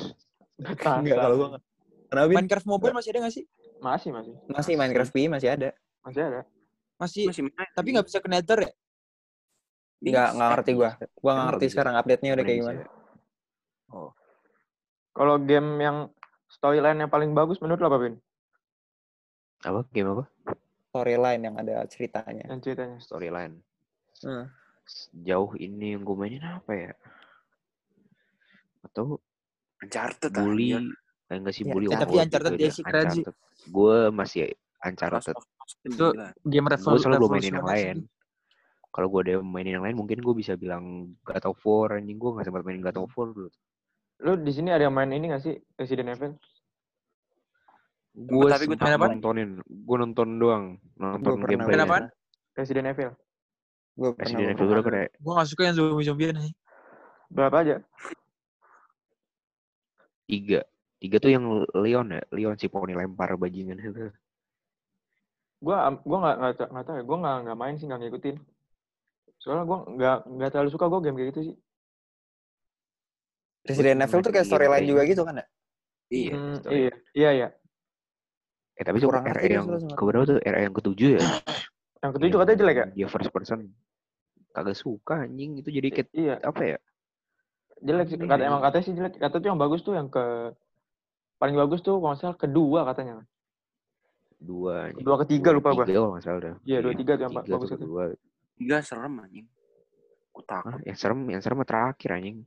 Enggak kalau gue nggak. Kenapa Bin? Minecraft mobile masih ada gak sih? Masih, masih. Masih Minecraft PI masih ada. Masih ada. Masih. Masih main. Tapi nggak bisa ke Nether ya? Nggak nggak ngerti gue. Gue nggak ngerti sekarang update-nya udah kayak gimana. Kalau game yang storyline yang paling bagus menurut lo apa, Bin? Apa game apa? Storyline yang ada ceritanya. Yang ceritanya. Storyline. Hmm. Jauh ini yang gue mainin apa ya? Atau Uncharted bully? anjir. Eh, enggak sih Ya, bully. ya, tapi Uncharted dia sih keren sih. Gue masih Uncharted. Itu game Gue revol selalu belum mainin yang lain. Kalau gue ada mainin yang lain, mungkin gue bisa bilang God of War. Anjing gue gak sempat mainin God of War dulu. Lu di sini ada yang main ini gak sih? Resident Evil? Gue tapi gua apa? nontonin. Gue nonton doang. Nonton pernah gameplay. apaan? Resident Evil. Gue. Resident gua Evil berapa deh? Gue gak suka yang zombie-zombian nih. Berapa aja? Tiga. Tiga tuh yang Leon ya. Leon si poni lempar bajingan itu. Gua gua nggak nggak nggak tahu ya. Gua nggak nggak main sih nggak ngikutin. Soalnya gua nggak nggak terlalu suka gua game kayak gitu sih. Resident Evil tuh kayak storyline gameplay. juga gitu kan ya? Iya. Hmm, iya iya iya. Eh tapi Kurang RE yang keberapa tuh? RE yang ketujuh ya? [coughs] Yang ketujuh katanya jelek ya? Dia first person. Kagak suka anjing. Itu jadi kayak Iya apa ya? jelek sih. Iya, Kata iya. emang katanya sih jelek. Kata tuh yang bagus tuh yang ke paling bagus tuh kalau salah kedua katanya. Dua. Kedua ketiga lupa gua. Tiga kalau nggak salah dah. Iya, dua, tiga tuh yang bagus kedua. Tiga serem anjing. Gue Hah, takut. yang serem, yang serem terakhir anjing.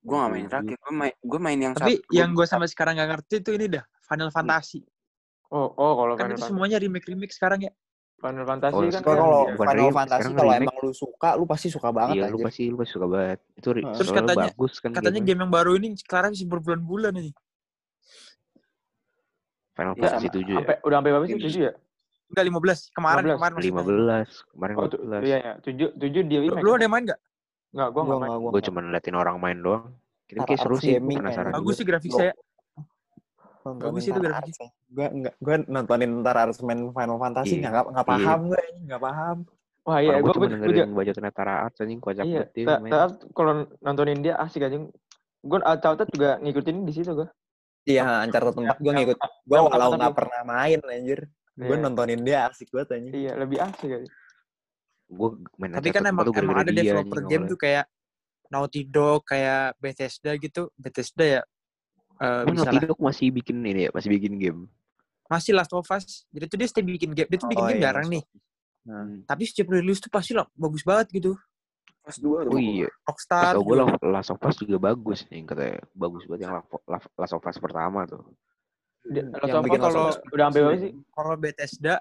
Gue gak main terakhir. Gue main, gue main yang Tapi satu. yang gue sampai sekarang gak ngerti tuh ini dah. Final Fantasy. Oh oh kalau Kan Final, itu semuanya remake-remake sekarang ya. Final Fantasy Oh, kan Kalau bukan Final Fantasy kalau remake. emang lu suka, lu pasti suka banget Iya, lu anjir. pasti lu pasti suka banget. Itu Terus katanya- bagus kan Katanya gamenya. game yang baru ini sekarang bisa berbulan-bulan nih. Final Iya, Fantasy sama. 7 ya. sampai udah sampai berapa sih? Iya. Tujuh ya? Enggak 15. Kemarin 15. kemarin maksudnya. 15, kemarin Oh tu- 15. iya ya. Tujuh tujuh dia Lu, lu ada yang main gak? Nggak, gua nggak main. gua Gue cuma ngeliatin orang main doang. Kita kayak seru sih, penasaran. Bagus sih grafik saya. nontonin Bagus itu ntar grafiknya. Arts. Gua enggak gua nontonin ntar harus main Final Fantasy Iya. enggak enggak Iya. paham gue, enggak paham. Wah iya, gue cuma dengerin baca Tara Arts anjing kocak Iya, banget dia kalau nontonin dia asik aja. Gue Uncharted juga ngikutin di situ gue. Iya, Uncharted tempat gue ngikut. Gue walau nggak tuh. pernah main anjir. Gue Iya. nontonin dia asik banget anjir. Iya, lebih asik aja. Gue main Tapi kan emang, emang ada dia, developer game tuh kayak Naughty Dog, kayak Bethesda gitu. Bethesda ya eh, bisa Naughty. Dog masih bikin ini ya, masih bikin game. Masih Last of Us. Jadi tuh dia stay bikin game. Dia tuh bikin Oh, game iya, jarang Last nih. Nah, Tapi setiap rilis tuh pasti lah bagus banget gitu. Pas dua tuh. Oh iya, Rockstar. tau gue gitu. Last of Us juga bagus nih katanya. Bagus banget yang La- La- Last of Us pertama tuh. Dia, Hmm, Last yang of Us bikin Last of kalau udah berapa sih? Kalau Bethesda,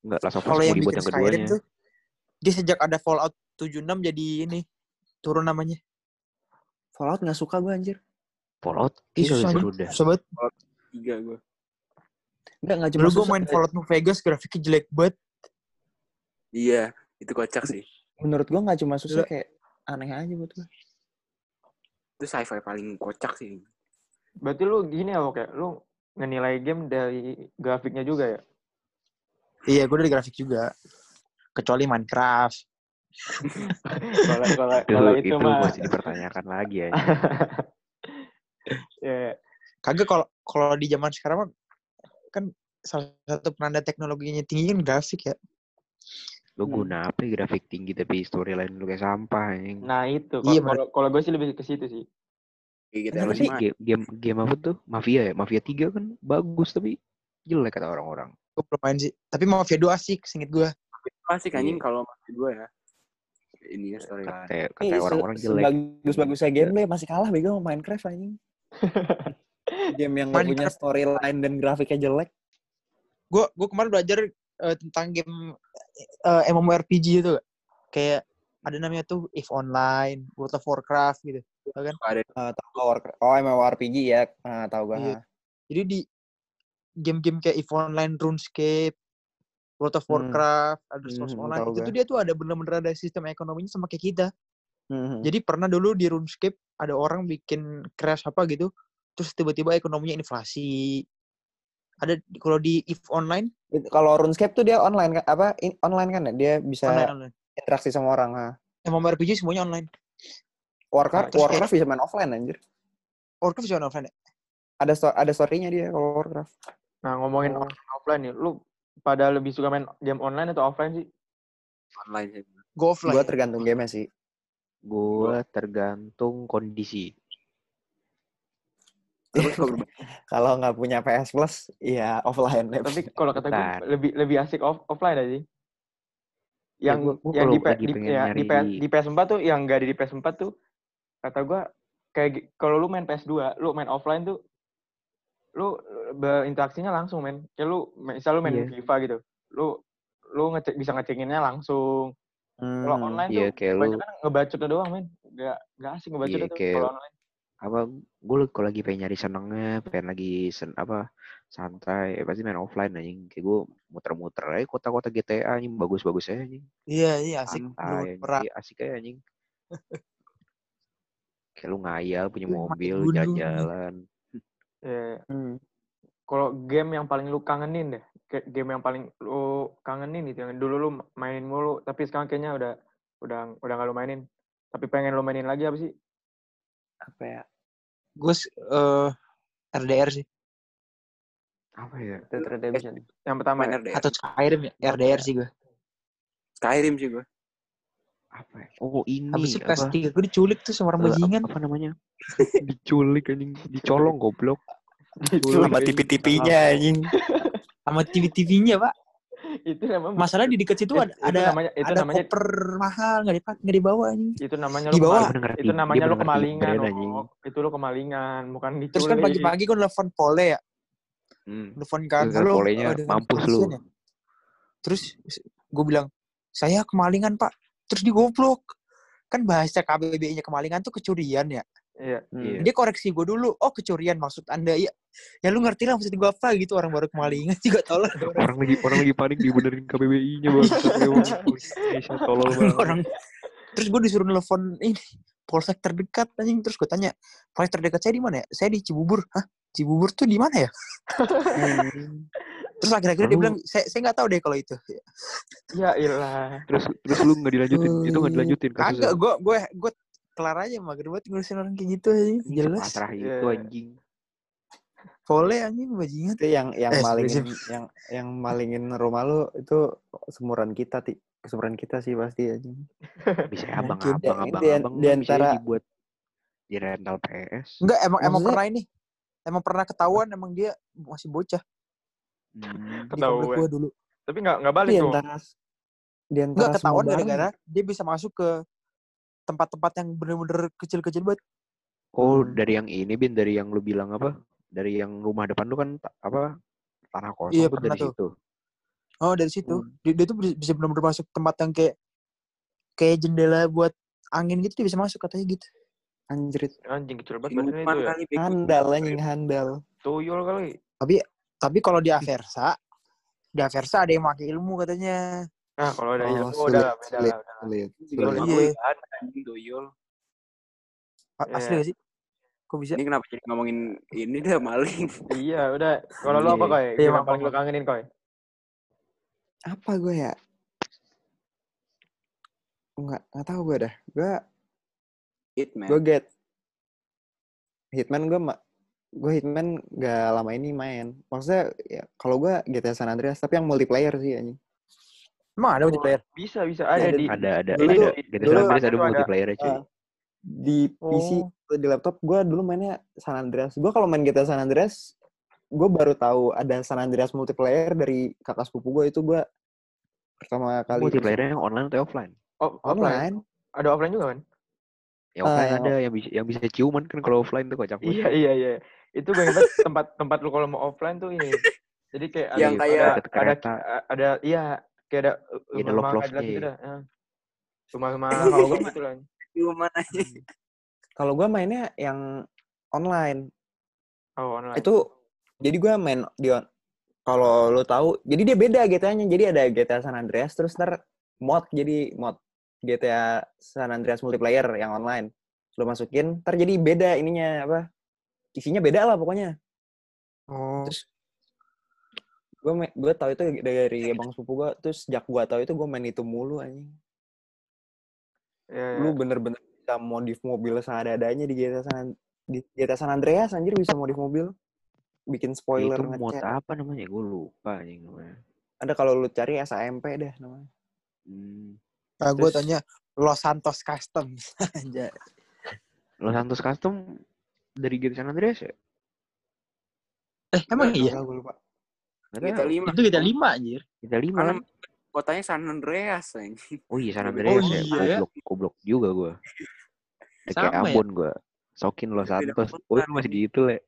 Enggak, Last of Us kalau yang dibuat bikin yang Skyrim keduanya. tuh, dia sejak ada Fallout 76 jadi ini turun namanya. Fallout nggak suka gue anjir. Fallout Ih, Iya, susah banget. dah. Susah banget. Tiga gue. Enggak enggak cuma Dulu gue susah. main Fallout New Vegas grafiknya jelek banget. Iya. Itu kocak sih. Menurut gue nggak cuma susah kayak aneh aja buat gue. Itu sci-fi paling kocak sih. Berarti lu gini ya, kayak lu ngenilai game dari grafiknya juga ya? Iya, gue dari grafik juga. Kecuali Minecraft. [laughs] Kalau kalau Itu, kalau itu, itu mah masih dipertanyakan lagi [laughs] ya. ya Kagak kalau kalau di zaman sekarang mah kan salah satu penanda teknologinya tinggi kan grafik ya. Lu Hmm. guna apa ya grafik tinggi tapi storyline lu kayak sampah anjing. nah itu. Iya, Kalau kalau gue sih lebih ke situ sih. Kayak gitu harus sih game, game game apa tuh? Mafia ya? Mafia 3 kan bagus tapi jelek kata orang-orang. Gue belum main sih. Tapi Mafia 2 asik, singkat gue. Asik anjing Iya. kalau masih dua ya. Ini ya storyline. Kata Eh, kata orang-orang jelek. Bagus-bagusnya gameplay masih kalah bego sama Minecraft anjing. [laughs] Game yang nggak punya storyline dan grafiknya jelek. Gue gue kemarin belajar eh, tentang game eh, MMORPG itu. Kayak ada namanya tuh If Online, World of Warcraft gitu. Ada Uh, tahu. Oh, MMORPG ya. Ah, tahu gua. Iya. Jadi di game-game kayak EVE Online, RuneScape, World of Hmm. Warcraft, Elder Scrolls Hmm, Online. Itu tuh dia tuh ada bener-bener ada sistem ekonominya sama kayak kita. Mhm. Jadi pernah dulu di RuneScape ada orang bikin crash apa gitu, terus tiba-tiba ekonominya inflasi. Ada kalau di EVE Online, Kalau RuneScape tuh dia online kan apa in- online kan ya? Dia bisa online online. interaksi sama orang. Ha. MMORPG semuanya online. Warcraft, Terus kayak- Warcraft bisa main offline anjir. Warcraft juga offline ya? Ada sto- ada story-nya dia kalau Warcraft. Nah, ngomongin Oh. online offline nih, lu pada lebih suka main game online atau offline sih? Online sih. Go offline. Gua tergantung game sih. Gue tergantung kondisi. [laughs] Kalau nggak punya PS Plus, ya offline. deh. Tapi kalau kata gue lebih lebih asik off, offline aja sih. Yang Ya, gua- gua yang di, di, ya, di, PS, di PS4 tuh yang enggak ada di PS4 tuh kata gua kayak kalau lu main PS2, lu main offline tuh lu berinteraksinya langsung men. Kayak lu misal lu main Iya. FIFA gitu. Lu lu ngecek bisa ngecekinnya langsung. Kalau Hmm. online Iya, tuh kayak lu- kebanyakan ngebacotnya doang men. Gak gak asik ngebacotnya Iya, tuh kalau online. apa gue kalau lagi pengen nyari senengnya pengen lagi sen, apa santai ya pasti main offline anjing kayak gue muter-muter aja kota-kota GTA anjing bagus-bagus aja anjing Iya, iya asik. santai anjing. Iya, asik aja anjing [laughs] kayak lu ngayal punya mobil jalan-jalan [laughs] Ya, Hmm. kalau game yang paling lu kangenin deh, kayak game yang paling lu kangenin gitu yang dulu lu mainin mulu, tapi sekarang kayaknya udah udah udah gak lu mainin. Tapi pengen lu mainin lagi apa sih? Apa ya? Gue eh, RDR sih. apa ya Dead Redemption. Yang pertama main ya? RDR. Atau Skyrim ya. RDR sih gue. Skyrim sih gue. Apa ya? oh ini Habis itu apa PS3 gue diculik tuh sama orang Eh, bajingan. apa namanya [laughs] diculik anjing dicolong goblok Sama TV-TV-nya anjing. Sama TV-TV-nya, Pak. itu namanya Masalah di dekat situ itu, ada itu ada, namanya itu ada namanya koper mahal nggak dipak nggak dibawa anjing. itu namanya Di lu bawah. kemaling- Dia bener itu namanya lu ngerti kemalingan. Oh. Itu lu kemalingan, bukan diculik. Terus kan pagi-pagi gue nelfon Pole ya, hmm. nelfon kan, halo, Polenya mampus lu. ya?" Terus gue bilang, saya kemalingan pak. Terus di goblok. Kan bahasa KBBI-nya kemalingan tuh kecurian ya. Iya. Iya. Dia koreksi gue dulu, oh kecurian maksud anda ya. Ya lu ngerti lah maksud gue apa gitu orang baru kemalingan juga [laughs] tolong. orang lagi orang lagi panik dibenerin KBBI-nya bang tolol banget orang terus gue disuruh nelfon ini polsek terdekat anjing terus gue tanya polsek terdekat saya di mana ya saya di Cibubur hah Cibubur tuh di mana ya [laughs] terus akhir-akhir dia bilang saya saya nggak tahu deh kalau itu. Ya ilah. terus terus lu nggak dilanjutin? Itu nggak dilanjutin kagak gue gue gue kelar aja mager banget ngurusin orang kayak gitu aja jelas. pasrah itu Iya. anjing. Boleh anjing bajingan. Itu yang yang Eh, malingin yang yang malingin rumah lu itu semuran kita ti. Semuran kita sih pasti anjing. bisa [laughs] abang-abang Ya, abang di- abang di antara- dibuat di rental PS enggak emang emang pernah ini. Emang pernah ketahuan emang dia masih bocah Hmm. Ketahuan. gue dulu Tapi nggak nggak balik Di tuh. antara di antara enggak ketahuan gara-gara dia bisa masuk ke tempat-tempat yang bener-bener kecil-kecil banget oh Hmm. dari yang ini bin dari yang lu bilang apa dari yang rumah depan lu kan apa tanah kosong Iya, tuh dari tuh. situ Oh dari situ Hmm. dia, dia tuh bisa, benar-benar masuk tempat yang kayak kayak jendela buat angin gitu dia bisa masuk katanya gitu. anjrit. Anjing kecil banget badannya itu ya. Handal anjing handal. Tuyul kali. Tapi kalau di Aversa, di Aversa ada yang pakai ilmu katanya. Nah, kalau ada Oh, ilmu sulit, udah lah, beda sulit, lah. udah lah. sulit, Iya. Iya. Asli gak sih? Kok bisa? Ini kenapa jadi ngomongin ini dah maling. [laughs] Iya, udah. Kalau lu apa Iya. koi? Iya, Game yang paling lu kangenin koi? Apa gue ya? Enggak, enggak tahu gue dah. Gue Hitman. gue get Hitman gue ma gue Hitman gak lama ini main. Maksudnya ya, kalau gue GTA San Andreas tapi yang multiplayer sih anjing. Emang ada multiplayer? Bisa, bisa. Ada Ada- di ada ada Dulu ada tuh- GTA San Andreas ada multiplayer cuy Ah. Di PC Oh. atau di laptop gue dulu mainnya San Andreas. Gue kalau main GTA San Andreas gue baru tahu ada San Andreas multiplayer dari kakak sepupu gue itu gue pertama kali multiplayernya yang online atau offline Oh, offline. online. Ada offline juga kan? yang offline Eh, ada yang bisa yang bisa ciuman kan kalau offline tuh kocak banget. Iya, iya, iya. Itu gue ingat tempat tempat lu kalau mau offline tuh ini. Jadi kayak ada Yang kayak ada, ada, kereta. ada, iya, kayak ada Iya, ada love-love-nya, nggak jelas gitu iya. dah. ya. Rumah-rumah kalau gue gitu lah. Ciuman aja. Kalau gue mainnya yang online. Oh, online. Itu jadi gue main di on- kalau lu tahu, jadi dia beda GTA-nya. Jadi ada GTA San Andreas terus ntar mod jadi mod GTA San Andreas multiplayer yang online. Lu masukin, ntar jadi beda ininya apa? Isinya beda lah pokoknya. Oh. Terus gue gue tahu itu dari abang sepupu gue terus sejak gue tahu itu gue main itu mulu anjing Ya, ya. lu bener-bener bisa modif mobil seadanya di GTA San di GTA San Andreas anjir bisa modif mobil bikin spoiler itu mod apa namanya? Gue lupa anjing namanya. ada kalau lu cari SAMP deh namanya Hmm. Nah, gue tanya Los Santos Custom. [laughs] Anjay. Los Santos Custom dari GTA San Andreas ya? Eh, emang iya? gue lupa Kita lima. Itu kita lima anjir. GTA 5 Karena kan? kotanya San Andreas anjing. Oh iya San Oh Andreas ya. iya ya. Goblok, goblok juga gue. Kayak Sama ya? Ambon gue. Sokin Beda Santos. Oh itu masih di itu le.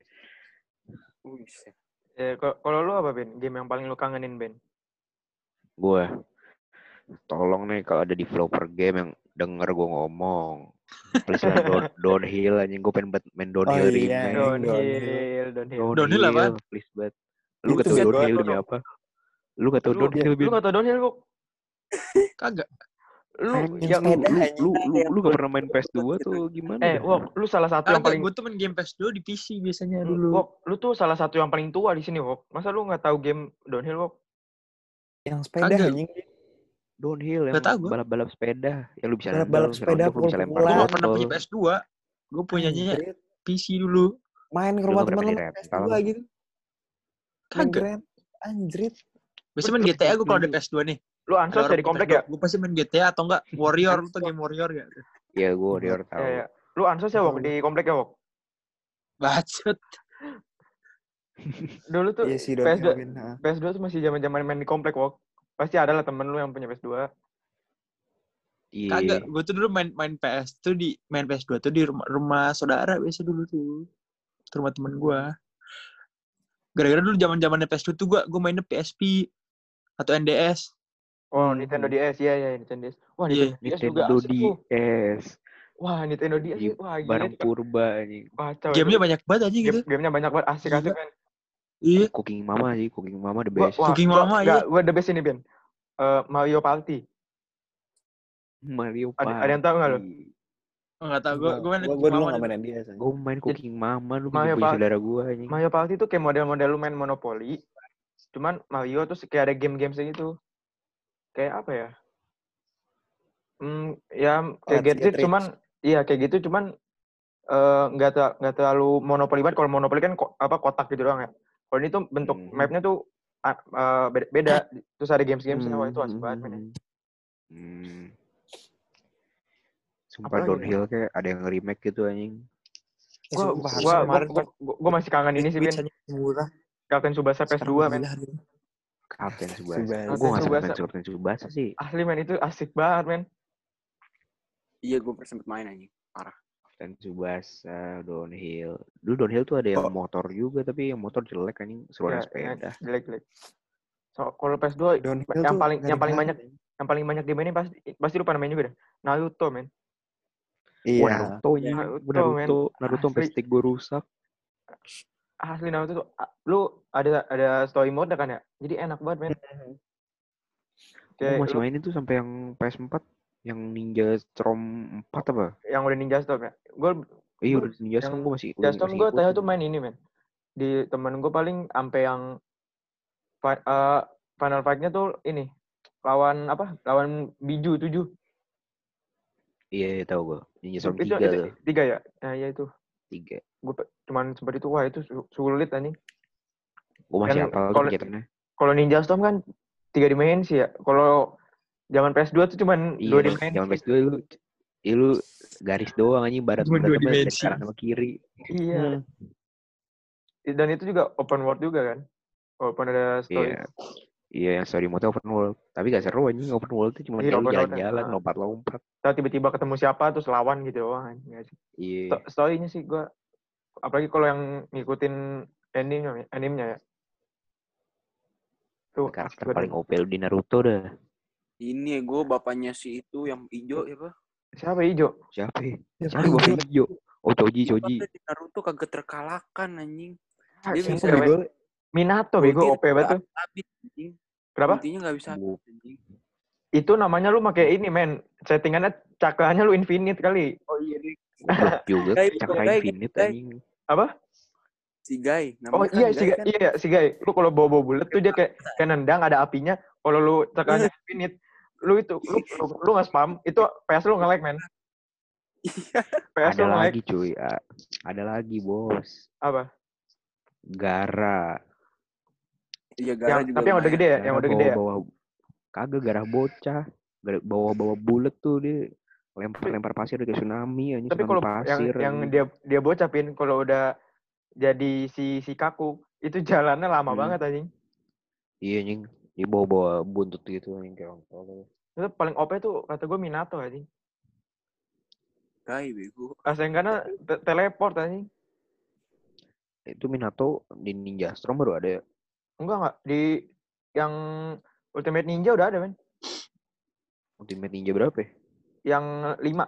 Ya, ko- kalau lu apa Ben? Game yang paling lu kangenin Ben? Gue. Tolong nih kalau ada developer game yang denger gue ngomong. Please lah down, downhill anjing gue pengen banget main downhill Oh, iya, remake. Downhill. Downhill, downhill. Downhill apaan? please banget. Lu gak tau downhill demi apa? Lu gak tau downhill, lu gak tau downhill kok? Kagak. Lu yang lu, sepeda, lu, anjing. lu, lu, lu gak pernah main PS2 tuh gimana? eh? Wok, lu salah satu yang paling gue tuh main game PS dulu di PC biasanya lu, dulu. Wok, lu tuh salah satu yang paling tua di sini, Wok. Masa lu nggak tahu game downhill, Wok? yang sepeda Kagak. anjing Downhill yang balap-balap sepeda. Yang lu bisa Balap-balap sepeda, lu bisa lempar Gue pernah punya botol. PS2. Gue punyanya. PC dulu. main ke rumah temen lu main PS2 rental? gitu Kagak. keren anjrit Biasanya main GTA gue kalau ada PS2 nih. Lu ansos dari komplek ya? Gue pasti main GTA atau enggak Warrior. Lu tau game Warrior gak? Iya, gue Warrior tahu. Ya, ya. Lu ansos ya, Wok, di komplek ya, Wok? Bacot. [laughs] Dulu tuh iya sih PS2, downhill Bin. Ha. PS2 tuh masih zaman-zaman main di komplek, Wok. Pasti ada lah temen lu yang punya PS2. Iya. Kagak. Gue tuh dulu main main PS tuh di main PS2 tuh di rumah, rumah saudara biasa dulu tuh. Rumah temen gue. Gara-gara dulu zaman zamannya PS2 tuh gue gue mainnya PSP atau NDS. Oh, Hmm. Nintendo DS. Iya, iya, Nintendo DS. Wah, Iya, Nintendo DS juga Nintendo tuh. DS. Wah, Nintendo DS. Wah, gila. Barang purba anjing. Kacau. Gamenya banyak banget aja gitu. Game- Gamenya banyak banget. Asik-asik, kan. Iya. Cooking Mama sih, Cooking Mama the Gua, best. wah, Cooking gua, Mama, iya. gua the best ini, Ben. Eh, Mario Party. Mario Ada, ada yang tahu nggak lu? Oh, enggak tahu gue gue main gua, Cooking gua dulu Mama gak dulu. main dia. Gue main Cooking Mama, lu Mario punya Party. saudara gue anjing. Mario Party tuh kayak model-model lu main Monopoly. Cuman Mario tuh kayak ada game-game gitu. Kayak apa ya? Hmm, ya kayak Let's get Get it cuman iya kayak gitu cuman eh, nggak ter- nggak terlalu monopoli banget kalau monopoli kan ko- apa kotak gitu doang ya. Kalau ini tuh bentuk Mhm. mapnya tuh eh, beda, beda. Terus ada games-gamesnya. Wah, itu asik Hmm, banget. men. hmm, Hmm. Sumpah Apalagi ya? downhill kayak ada yang remake gitu anjing. Eh, Gua, gua, gua, kemarin gua, gua, gua masih kangen ini sih, Ben. murah. Kapten Subasa PS2, men. Kapten Subasa. Gue gak main Kapten Subasa sih. Asli, men. Itu asik banget, men. Iya, gue sempet main anjing. Kapten Subasa, downhill. Dulu downhill tuh ada yang motor juga, tapi yang motor jelek anjing. Seruan Ya, sepeda. ya, jelek-jelek. So, kalau PS2 Downhill yang paling yang paling banyak yang paling banyak dimainin pasti pasti lu pada main juga dah. Naruto, men. Iya. Naruto anjing. Naruto, Naruto, men. Naruto sampai stick gue rusak. Asli Naruto tuh lu ada ada story mode kan ya. Jadi enak banget, men. [laughs] Gue Kayak masih lu- mainin tuh sampai yang PS4 yang Ninja Storm 4 apa? yang udah Ninja Storm ya. Gue Iya udah Ninja Storm gue masih Ninja Storm gue terakhir tuh main ini, men. Di temen gue paling sampai yang fi- eh, final fight-nya tuh ini lawan apa? Lawan Biju 7. Iya, tahu gue. Ninja Storm itu, 3 itu, tuh. tiga ya? Nah, ya itu. 3. Gue cuman sempat itu wah itu su- sulit anjing. Gue masih hafal tuh kegiatannya. Kalau Ninja Storm kan tiga dimensi ya. Kalau zaman PS2 tuh cuman Iya, dua dimensi. jangan PS2 lu ya lu garis doang anjing barat Cuma dimensi. kanan sama kiri. Iya. Dan itu juga open world juga kan. Walaupun ada story. Iya. Iya, yang story mode open world. Tapi gak seru anjing open world tuh cuma Iya, open jalan-jalan, ah. lompat-lompat. Kita tiba-tiba ketemu siapa terus lawan gitu doang. anjing? Iya. Sto- Story-nya sih gue apalagi kalau yang ngikutin animenya, animenya ya. Tuh, Karakter paling OP lu di Naruto dah. Ini gue bapaknya si itu yang hijau ya, Pak. Siapa hijau? Siapa ya? Ya, Siapa bapak hijau? Oh, Choji, Choji. Bapaknya di Naruto kagak terkalahkan anjing. Ah, Dia siapa bisa ya, men? Bego. Minato bego OP banget tuh. Kenapa? Ultinya nggak bisa anjing. Itu namanya lu pakai ini men. Settingannya cakranya lu infinite kali. Oh iya deh. Juga cakra infinite anjing. Apa? Si Guy. Oh Namanya kan iya si Guy Gai, kan. iya si Gai. Lu kalau bawa bawa bulat tuh dia kayak kayak nendang ada apinya. Kalau lu cakranya [laughs] infinite, lu itu lu lu, lu nggak spam, itu PS lu nge-lag men. PS Ada lu nge-lag lagi cuy. A- Ada lagi bos. apa? Gara. Iya, Gara Yang, juga tapi yang udah gede ya, yang udah gede ya. bawa-bawa kagak gara bocah. Gara bawa-bawa bulet tuh dia lempar-lempar pasir kayak tsunami anjing Tapi kalau yang pasir. yang anjing. dia dia bocapin kalau udah jadi si si kaku itu jalannya lama Hmm. banget anjing. Iya anjing. Dia bawa-bawa buntut gitu anjing kayak orang tolol. Itu paling OP tuh kata gue Minato anjing. Guy bego. Asengana te- teleport anjing. Itu Minato di Ninja Storm baru ada ya. Enggak enggak di yang Ultimate Ninja udah ada men. Ultimate Ninja berapa ya? Yang lima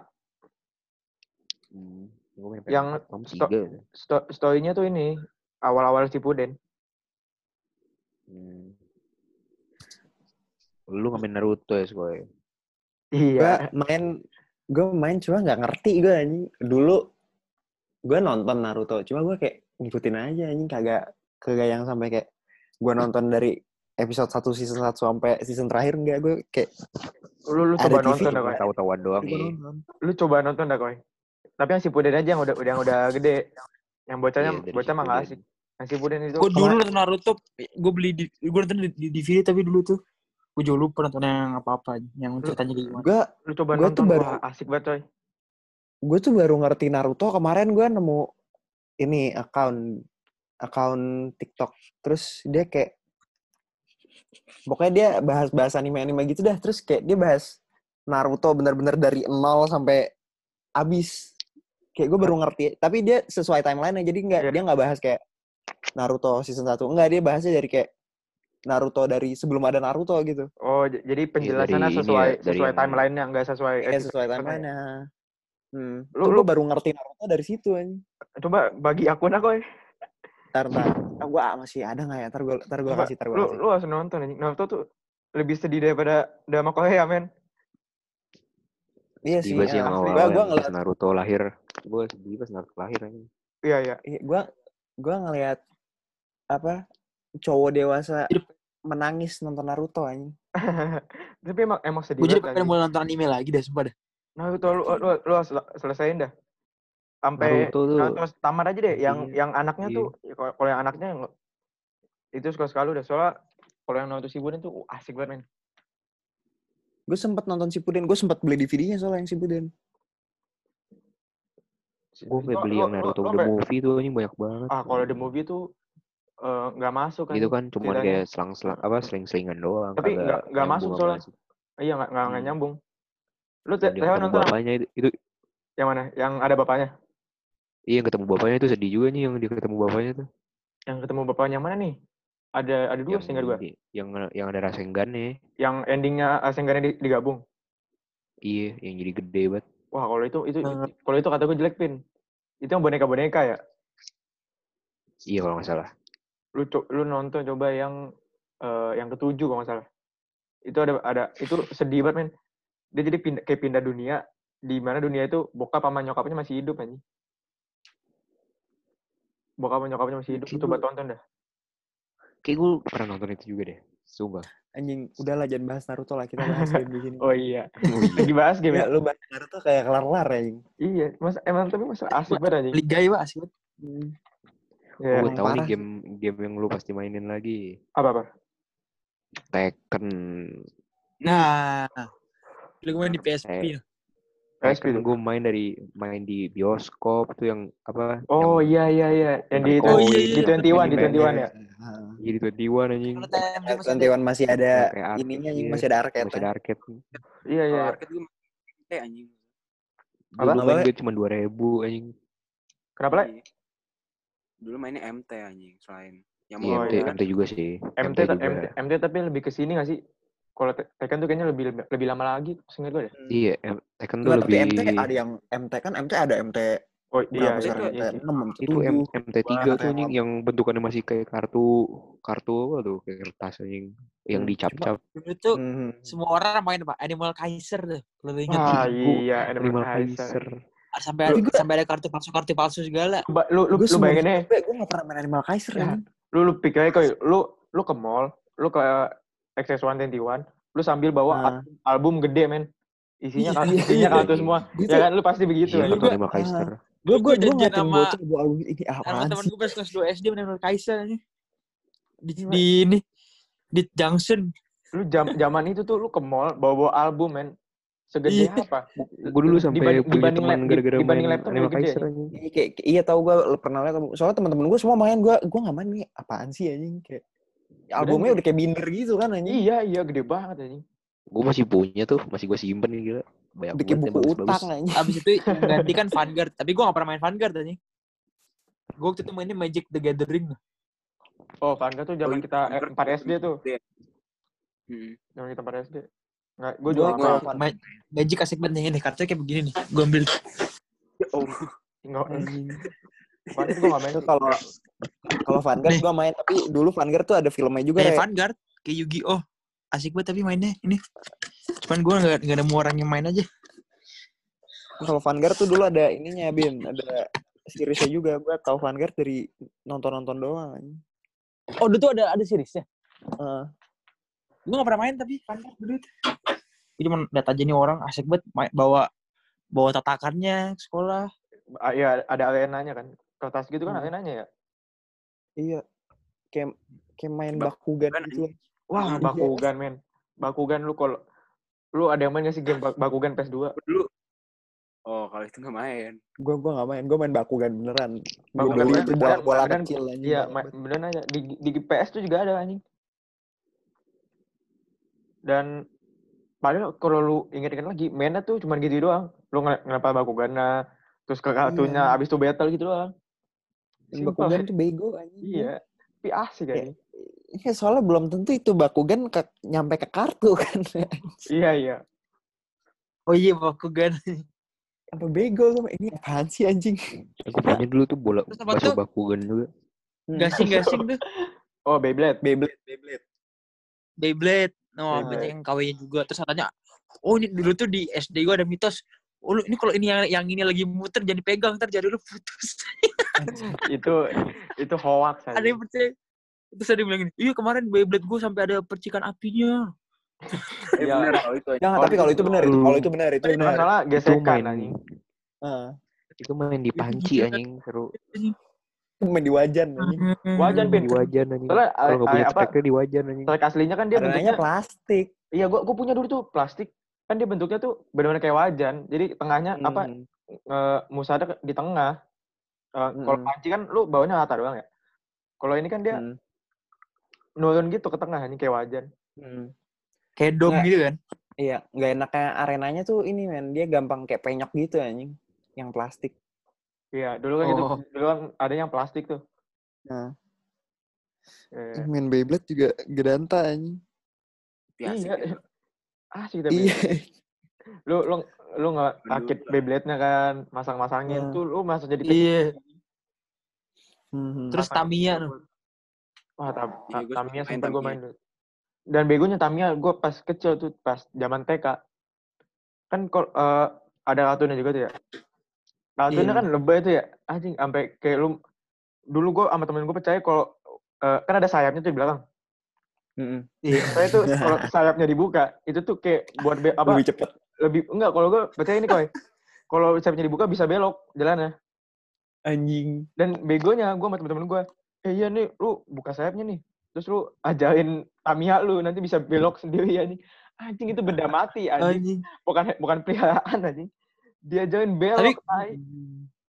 Hmm. Yang PS4, Tom sto- ya. sto story-nya tuh ini awal-awal Shippuden. Hmm. Lu nggak main Naruto ya? Gue Iya. main, gue main cuma nggak ngerti gue anjing. Dulu gue nonton Naruto, cuma gue kayak ngikutin aja anjing kagak kagak yang sampai kayak gue nonton dari episode 1 season 1 sampai season terakhir enggak gue kayak Lu lu coba TV. nonton dah, Koy. tahu-tahuan doang nih. Lu coba nonton dah, Koy. Tapi yang Shippuden aja yang udah udah yang udah gede. Yang bocahnya Iya, dari bocah mah nggak Shippuden. asik. Yang Shippuden itu Gue dulu nonton Naruto, gue beli di, gue nonton di, di DVD tapi dulu tuh gue juga lupa nonton yang apa-apa, yang ceritanya kayak gimana. Gue lu coba gua nonton tuh baru- wah asik banget coy. gue tuh baru ngerti Naruto kemarin gue nemu ini account account TikTok terus dia kayak pokoknya dia bahas bahas anime anime gitu dah terus kayak dia bahas Naruto bener-bener dari nol sampai abis kayak gue baru ngerti tapi dia sesuai timeline jadi nggak Iya. dia nggak bahas kayak Naruto season 1 enggak dia bahasnya dari kayak Naruto dari sebelum ada Naruto gitu Oh, j- jadi penjelasannya dari sesuai ya, dari sesuai yang- timeline-nya enggak sesuai Iya sesuai timeline-nya hmm. Lu- Tuh lu- gue baru ngerti Naruto dari situ anjing Coba bagi akun aku ya. Ntar, ntar. Ah, gua masih ada nggak ya? Ntar gue ntar gua kasih, ntar gua Lu kasih. lu harus nonton anjing. Naruto tuh lebih sedih daripada Dama Korea, men. Iya sih. Tiba sih ya. yang asli. awal Gua, gua yang pas ngeliat, Naruto lahir. Gue sedih pas Naruto lahir anjing. Iya, iya. iya, gua, gua ngeliat apa cowok dewasa menangis nonton Naruto anjing. [laughs] Tapi emang emang sedih Gue jadi pengen mulai nonton anime lagi dah, sumpah dah. Naruto lu lu, lu selesaiin dah. Sampai Naruto tuh Naruto tamat aja deh. Yang Iya. yang anaknya Iya. tuh kalau kalau yang anaknya yang itu suka sekali udah soalnya kalau yang Naruto Shippuden tuh uh, asik banget, men. Gue sempet nonton Shippuden, gue sempet beli DVD-nya soalnya yang Shippuden. gue beli yang Naruto the movie tuh anjing banyak banget. Ah, kalau the movie tuh eh, nggak masuk kan. itu kan cuma kayak selang-selang apa seling-selingan doang. Tapi nggak- masuk soalnya. Iya, nggak nggak Hmm. nyambung. Lu Dan te- yang Teo ketemu nonton apa? bapaknya itu, itu yang mana? Yang ada bapaknya? iya yang ketemu bapaknya itu sedih juga nih yang dia ketemu bapaknya tuh. Yang ketemu bapaknya yang mana nih? Ada ada dua sehingga dua. yang yang ada Rasengan Yang endingnya Rasengan di- digabung. Iya, yang jadi gede banget. Wah, kalau itu itu Banget. kalau itu kata gue jelek pin. Itu yang boneka-boneka ya. Iya kalau nggak salah. Lu lu nonton coba yang eh, yang ketujuh kalau nggak salah. Itu ada ada itu sedih banget men. Dia jadi pindah kayak pindah dunia di mana dunia itu bokap sama nyokapnya masih hidup anjing. Bokap sama nyokapnya masih hidup. Kayak Coba gue- tonton dah. Kayak gue pernah nonton itu juga deh. Sumpah. Anjing, udahlah jangan bahas Naruto lah, kita bahas game di sini. [laughs] Oh iya. Oh iya. Lagi bahas game Ya, ya? lu bahas Naruto kayak kelar-kelar anjing. Iya, mas emang tapi masa asik banget anjing. Liga ya, Pak, asik banget. Iya. Oh, gue tahu nih game game yang lu pasti mainin lagi. Apa apa? Tekken. Nah, lu main di PSP. Eh, PSP tuh. gue main dari main di bioskop tuh yang apa? Oh yang iya iya iya. Yang di Oh, iya, di iya. 21 di 21 ya. Jadi tuh Diwan anjing. Kalau TMZ masih ada. Twenty masih ada ininya anjing, iya. masih ada arcade. Masih ada arcade. Iya iya. Arcade gue main anjing. Apa? gue cuma 2000 anjing. Kenapa lah? Iya. Dulu mainnya MT anjing selain. Yang Iya, Oh, MT, iya. MT juga sih. MT, juga. MT, MT tapi lebih ke sini nggak sih? Kalau Te- Tekken tuh kayaknya lebih lebih lama lagi, seingat gue deh. Iya, M- Tekken tuh Enggak, tapi lebih MT ada yang MT kan MT ada MT Oh iya, Berapa iya, iya, Itu M, tujuh. MT3 Wah, tuh anjing yang bentukannya masih kayak kartu kartu apa tuh kayak kertas anjing yang Hmm, dicap-cap. Dulu tuh Mhm. semua orang main apa? Animal Kaiser tuh. Kalau lu ingat. Ah iya, Animal Animal Kaiser. Kaiser. Sampai gua- sampai ada kartu palsu kartu palsu segala. Ba- Lu lu Gue lu bayangin deh, gue gak pernah main Animal Kaiser Ya. lu lu pikir aja koi, lu lu ke mall, lu ke XS121, lu sambil bawa Ah. album, album gede men. Isinya Iya, kan iya, isinya iya. kartu semua. Gue Ya kan lu pasti begitu Iya, kan. kartu Gua- Animal Kaiser. gue gue Gua gue janjian sama- bawa ini temen sih? gue pas kelas 2 SD main Animal Kaiser nih. Di, di ini di Junction. Lu jam zaman itu tuh lu ke mall bawa-bawa album men. Segede Iya. apa? Gue dulu sampai Dibanding- punya dibanding teman gara-gara main laptop Animal. Kaiser anjing. Iya, kayak, iya tahu gue pernah lihat soalnya teman-teman gue semua main gue gue nggak main nih apaan sih anjing kayak albumnya udah kayak binder gitu kan anjing Iya, iya gede banget anjing. Gue masih punya tuh, masih gue simpen nih gila. Banyak udah kayak banget buku utang anjing Abis itu [laughs] gantikan Vanguard. Tapi gue gak pernah main Vanguard anjing. Gue waktu itu mainnya Magic the Gathering. Oh, Vanguard tuh zaman Oh, kita Vanguard 4 SD tuh. Iya. Hmm. Zaman kita 4 SD. Nggak, gue Gua juga nggak Van- Ma- Magic asik banget nih. Ini kartunya kayak begini nih. Gue ambil. Oh, nggak anjing Vanguard gue nggak main. itu kalau kalau Vanguard Nih. gue main tapi dulu Vanguard tuh ada filmnya juga Kayak ya Vanguard. Kayak Yu-Gi-Oh. Asik banget tapi mainnya ini. Cuman gue gak, gak nemu orang yang main aja. kalau Vanguard tuh dulu ada ininya bin ada seriesnya juga gue tahu Vanguard dari nonton-nonton doang. Oh, dulu tuh ada ada seriesnya. Eh, Gue gak pernah main tapi Vanguard dulu. Jadi cuma lihat aja nih orang asik banget bawa bawa tatakannya ke sekolah. Ah, Iya, ada arenanya kan. Kertas gitu kan Hmm. arenanya ya. iya kayak kayak main Bak- bakugan Bakugan, gitu Wah, Iya. Bakugan men. Bakugan lu kalau lu ada yang main gak sih game Bak- Bakugan PS2? dulu. Oh, kalau itu nggak main. gue gue nggak main gue main bakugan beneran gue Bakugan beneran, itu bola bola beneran. kecil anjing Iya, beneran aja. Di, di PS tuh juga ada anjing. Dan padahal kalau lu inget-inget lagi, mainnya tuh cuma gitu doang. Lu nge- ngelempar Bakugan terus ke kartunya, Iya. abis itu battle gitu doang. Simpel. bakugan tuh bego anjing Iya. Tapi asik Iya. anjing. Iya, soalnya belum tentu itu bakugan ke, nyampe ke kartu [laughs] kan Iya, iya. Oh iya Bakugan. apa bego gue ini apaan sih anjing Gue punya dulu tuh bola tuh? bakugan juga. Gasing-gasing tuh. Oh, Beyblade. Beyblade Beyblade Beyblade. No, Beyblade. banyak yang KW-nya juga. Terus katanya, oh ini dulu tuh di SD gue ada mitos. Oh lu, ini kalau ini yang, yang ini lagi muter jangan dipegang ntar jadi lu putus. [laughs] itu itu hoax ada yang percaya. Terus ada yang bilang gini, iya kemarin Beyblade gue sampai ada percikan apinya. [laughs] Iya. bener kalau itu. Jangan, Oh, tapi kalau itu itu benar itu kalau itu benar itu Itu benar masalah Itu gesekan main anjing. Ah, itu main di panci anjing seru. Itu main di wajan anjing Wajan, Pin. Di wajan anjing. Soalnya Kalau nggak eh, punya apa tracknya di wajan anjing. track aslinya kan dia bentuknya plastik Iya, gua gua punya dulu tuh plastik. Kan dia bentuknya tuh benar-benar kayak wajan. Jadi tengahnya apa Hmm. eh musada di tengah. Eh, Kalau Hmm. panci kan lu bawahnya rata doang ya. Kalau ini kan dia Hmm. nurun gitu ke tengah ini kayak wajan. Hmm. Kayak dom Nggak. gitu kan. iya nggak enaknya arenanya tuh ini men dia gampang kayak penyok gitu anjing yang plastik Iya, dulu kan gitu. Oh. Dulu kan ada yang plastik tuh. nah Iya. main Beyblade juga gedanta anjing Biasa. Iya. gitu. Asik tapi. iya Lu lu lu nggak rakit lah. Beyblade-nya kan, masang-masangin Hmm. tuh lu masuk jadi Iya. Hmm. Terus Tamiya tuh. Wah, tam, ta- gua Tamiya sempet gue Tamiya. main dulu. Dan begonya Tamiya gue pas kecil tuh, pas zaman TK. Kan kol, eh, ada kartunnya juga tuh ya. Kartunnya Iya. kan lebay tuh ya. Anjing, sampai kayak lu... Dulu gue sama temen gue percaya kalau... eh, kan ada sayapnya tuh di belakang. Mm-mm. Saya tuh kalau [laughs] sayapnya dibuka, itu tuh kayak buat be- apa? lebih cepet Lebih enggak kalau gue percaya ini koy. Kalau sayapnya dibuka bisa belok jalannya. anjing Dan begonya gue sama temen-temen gue, eh iya nih lu buka sayapnya nih. Terus lu ajarin Tamiya lu nanti bisa belok sendiri anjing. Anjing itu benda mati anjing. Anjing. Bukan bukan peliharaan anjing. Diajarin Tapi belok. tai.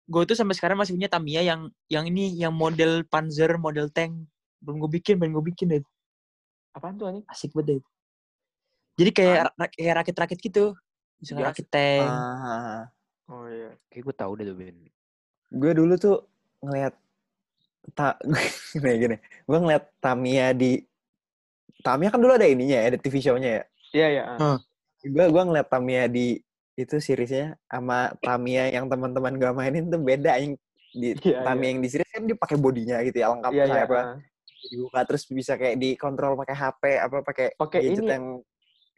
gue tuh sampai sekarang masih punya Tamiya yang yang ini yang model Panzer, model tank. Belum gue bikin, pengen gue bikin deh. Apaan tuh anjing? Asik banget deh. Jadi kayak ra- kayak rakit-rakit gitu. Misalnya Iya. rakit tank. ah. Oh iya. Kayak gue tahu deh tuh Ben. gue dulu tuh ngeliat ta [laughs] gini gini gue ngeliat Tamiya di Tamiya kan dulu ada ininya ya, ada TV show-nya ya Iya iya. ah. gue gue ngeliat Tamiya di itu seriesnya sama Tamiya yang teman-teman gue mainin tuh beda yang di [laughs] Iya, Tamiya iya. yang di series kan dia pakai bodinya gitu ya lengkap Iya, iya. kayak apa ah. dibuka terus bisa kayak dikontrol pakai HP apa pakai Pakai gadget ini, yang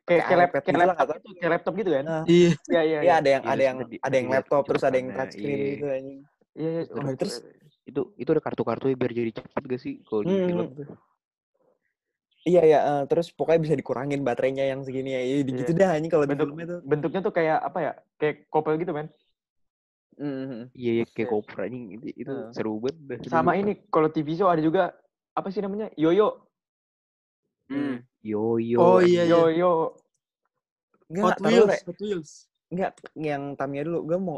Kayak pakai kayak lap- iPad kayak gitu laptop gitu, kayak laptop gitu kan? Nah, Iya. Iya, iya, Iya iya. ada yang Iya, ada yang ada- yang laptop terus ada yang touchscreen iya. gitu anjing. Iya, iya. Terus- Oh, terus- Itu itu ada kartu-kartu biar jadi cepet gak sih kalau di Hmm. film tuh? Iya ya, eh, terus pokoknya bisa dikurangin baterainya yang segini ya. Iya, gitu Iya. dah anjing kalau di Bentuk filmnya tuh. bentuknya tuh kayak apa ya? Kayak couple gitu, men. Mhm. Iya, iya kayak Iya. kopra anjing itu, itu Heeh. seru banget. Sama ini kalau TV show ada juga apa sih namanya? Yoyo. Hmm. Yo yo. Oh, iya, iya. Yoyo. Enggak, Hot taruh, Wheels, Re. Hot Wheels. Enggak, yang Tamiya dulu. Gue mau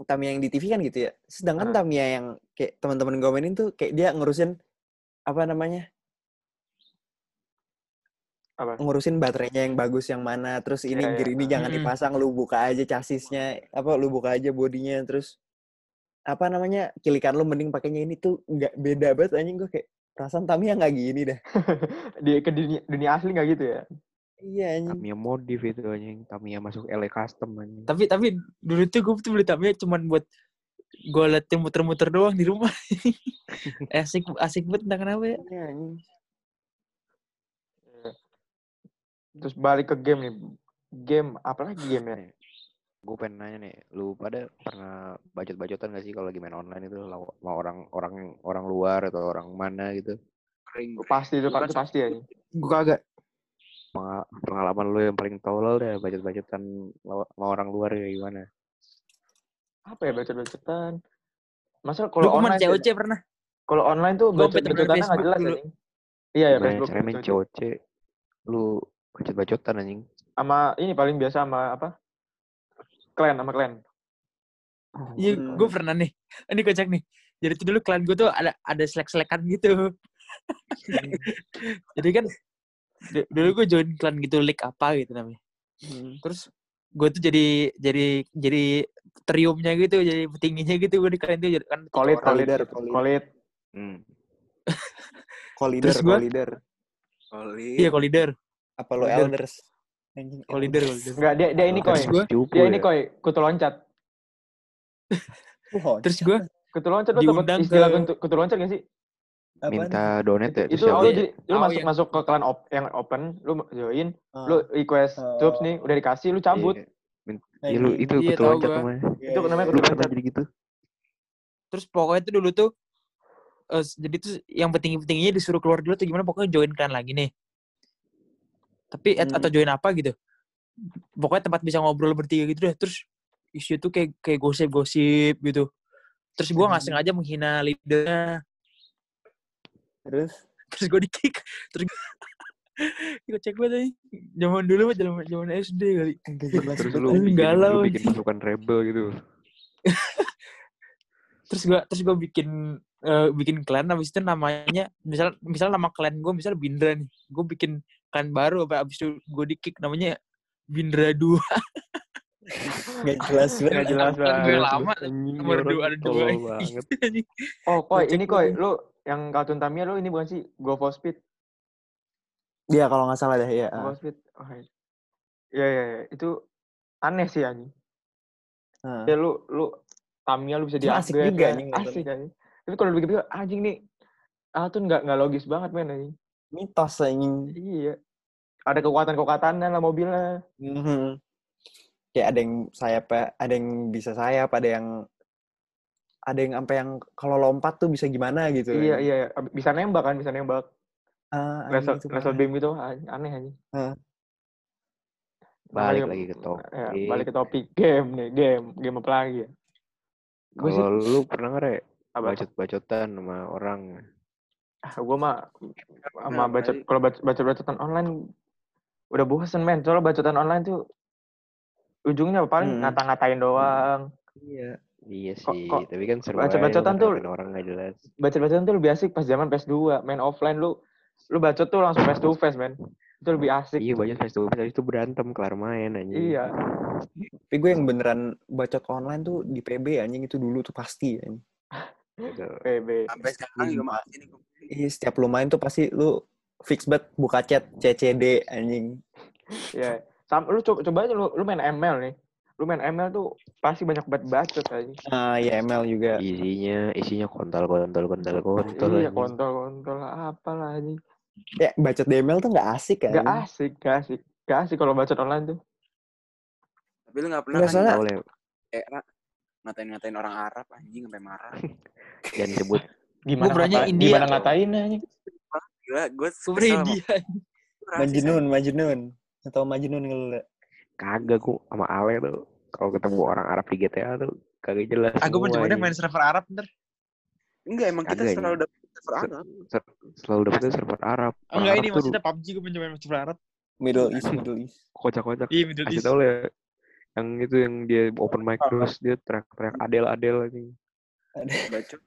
Tamiya yang di TV kan gitu ya. Sedangkan Ah. Tamiya yang kayak teman-teman gue mainin tuh kayak dia ngurusin apa namanya? Apa? ngurusin baterainya yang bagus yang mana terus ini Iya, iya. gear ini jangan Mm-mm. dipasang lu buka aja chassisnya apa lu buka aja bodinya terus apa namanya kilikan lu mending pakainya ini tuh nggak beda banget anjing gue kayak perasaan Tamiya nggak gini dah [laughs] Di ke dunia, dunia asli nggak gitu ya? iya anjing Tamiya modif itu anjing. Tamiya masuk LA custom anjing. Tapi tapi dulu tuh gue tuh beli Tamiya cuman buat gue liatin muter-muter doang di rumah. [laughs] [laughs] asik asik banget entah kenapa ya. Iya, anjing. Iya. Terus balik ke game nih. Game apa lagi game ya? Gue pengen nanya nih, lu pada pernah bacot-bacotan gak sih kalau lagi main online itu sama orang orang orang luar atau orang mana gitu? Kering. Pasti itu, Bukan itu pasti ya. Gue kagak. Pengal- Pengalaman lu yang paling tolol deh bacot-bacotan law- sama orang luar kayak gimana? Apa ya bacot-bacotan? Masa kalau online COC pernah? kalau online tuh bacot-bacotannya nggak jelas anjing. Iya ya Facebook. caranya main. COC? Lu bacot-bacotan anjing. Sama ini paling biasa sama apa? Clan sama clan. Iya, Hmm. gue pernah nih. [laughs] Ini kocak nih. Jadi tuh dulu klan gue tuh ada ada selek-selekan gitu. [laughs] Jadi kan dulu gue join klan gitu league apa gitu namanya. Hmm. Terus gue tuh jadi jadi jadi triumnya gitu, jadi petingginya gitu gue di klan itu jadi kan Kolit, kolit, gitu. kolit. Hmm. Kolidar, [laughs] Terus gua- kolidar. Oli. Iya, kolidar. Apa lu kolidar. elders? Anjing, Kolidar, elders. kolidar. Enggak, dia dia ini koi. Dia ini ya. koi, kutu loncat. Oh, terus gue Kutu loncat lu tau Diundang istilah ke- kutu, kutu loncat gak sih? apaan? Minta donate ya. Itu lu siapa? jadi lu Oh, masuk yang- masuk ke klan op, yang open, lu join, Ah, lu request Oh. subs nih, udah dikasih, lu cabut. Iya. Min- Iya lu anjing. itu Iya, tahu loncat gua. namanya. Iya, itu iya, namanya iya. Kutu loncat. jadi gitu? terus pokoknya tuh dulu tuh eh, jadi tuh yang petinggi-petingginya disuruh keluar dulu tuh gimana pokoknya join klan lagi nih. Tapi at- Hmm. atau join apa gitu. Pokoknya tempat bisa ngobrol bertiga gitu deh. Terus isu tuh kayak kayak gosip-gosip gitu. Terus gua nggak Hmm. sengaja menghina leadernya. Terus Terus gue di kick. Terus gue [laughs] cek banget aja. Zaman dulu mah zaman zaman SD kali. Terus lu bikin, galau, lu bikin pasukan rebel gitu. [laughs] Terus gua terus gua bikin eh, bikin klan habis itu namanya misal misal nama klan gue misal Bindra nih. Gue bikin klan baru apa habis itu gue di kick namanya Bindra 2. [laughs] Nggak jelas banget. Nggak jelas Klan gue banget. lama nomor dua ada dua. [laughs] banget. Oh, koi, ini koi, banget. lu yang kartun Tamiya lu ini bukan sih Go for Speed? Iya kalau nggak salah dah ya. Go for Speed. Oh, iya. Iya, iya, iya. Itu aneh sih anjing. Ah. Ya lu lu Tamiya lu bisa Cuma asik di-upgrade juga anjing Asik anjing. Tapi kalau lu pikir anjing nih ah tuh nggak nggak logis banget men anjing. Mitos anjing. Iya. Ada kekuatan-kekuatannya lah mobilnya. Mhm. Kayak ada yang sayap, ada yang bisa sayap, ada yang ada yang sampai yang kalau lompat tuh bisa gimana gitu. Iya, anjing. iya, iya. Bisa nembak kan, bisa nembak. Ah, Laser, laser parah. beam itu aneh anjing. Heeh. Balik Balik- lagi ke topik. Ya, balik ke topik game nih, game. Game apa lagi ya? Kalau lu pernah nggak Re, apa? bacot-bacotan sama orang? Ah, gue mah sama Nah, baca kalau baca baca bacotan online udah bosen men. Soalnya bacotan online tuh ujungnya paling Hmm. ngata-ngatain doang. Iya. Iya sih, kok tapi kan seru bacot-bacotan aja lu tuh- orang nggak jelas. Baca-bacaan tuh lebih asik pas zaman PS2. Main offline lu lu bacot tuh langsung face to face men. Itu lebih asik. Iya banyak face to face itu berantem kelar main anjing. Iya. Tapi gue yang beneran bacot online tuh di PB anjing itu dulu tuh pasti. Anjing. [laughs] Gitu. PB. Sampai sekarang juga masih nih. Iya, setiap lu main tuh pasti lu fix banget buka chat CCD anjing. Iya. Sam, lu coba, coba aja lu, lu main ML nih. Lu main ML tuh pasti banyak banget bacot aja. Ah, ya ML juga. Isinya isinya kontol kontol kontol kontol. iya, anjing. kontol-kontol apalah anjing. Ya, bacot di ML tuh nggak asik kan? Gak asik, gak asik. Gak asik kalau bacot online tuh. Tapi lu gak pernah Nggak kan lah, era ngatain-ngatain orang Arab anjing sampai marah. [laughs] jangan sebut Gimana beranya ngata- India. Gimana ngatain anjing? Gila, gue Super India. Majnun, Majnun. Atau Majnun nggak lu? Le? kagak gua sama Ale tuh kalau ketemu orang Arab di GTA tuh kagak jelas. Aku mau anjing. main server Arab ntar. Enggak, emang kita selalu dapet server Arab. Selalu dapetnya server Arab. Enggak Arab ini maksudnya PUBG gue mencoba main server Arab. Middle East, Middle East. kocak-kocak. Iya Middle Kasih East. tau ya. Yang itu yang dia open mic terus dia teriak-teriak Adel Adel anjing. Bacot.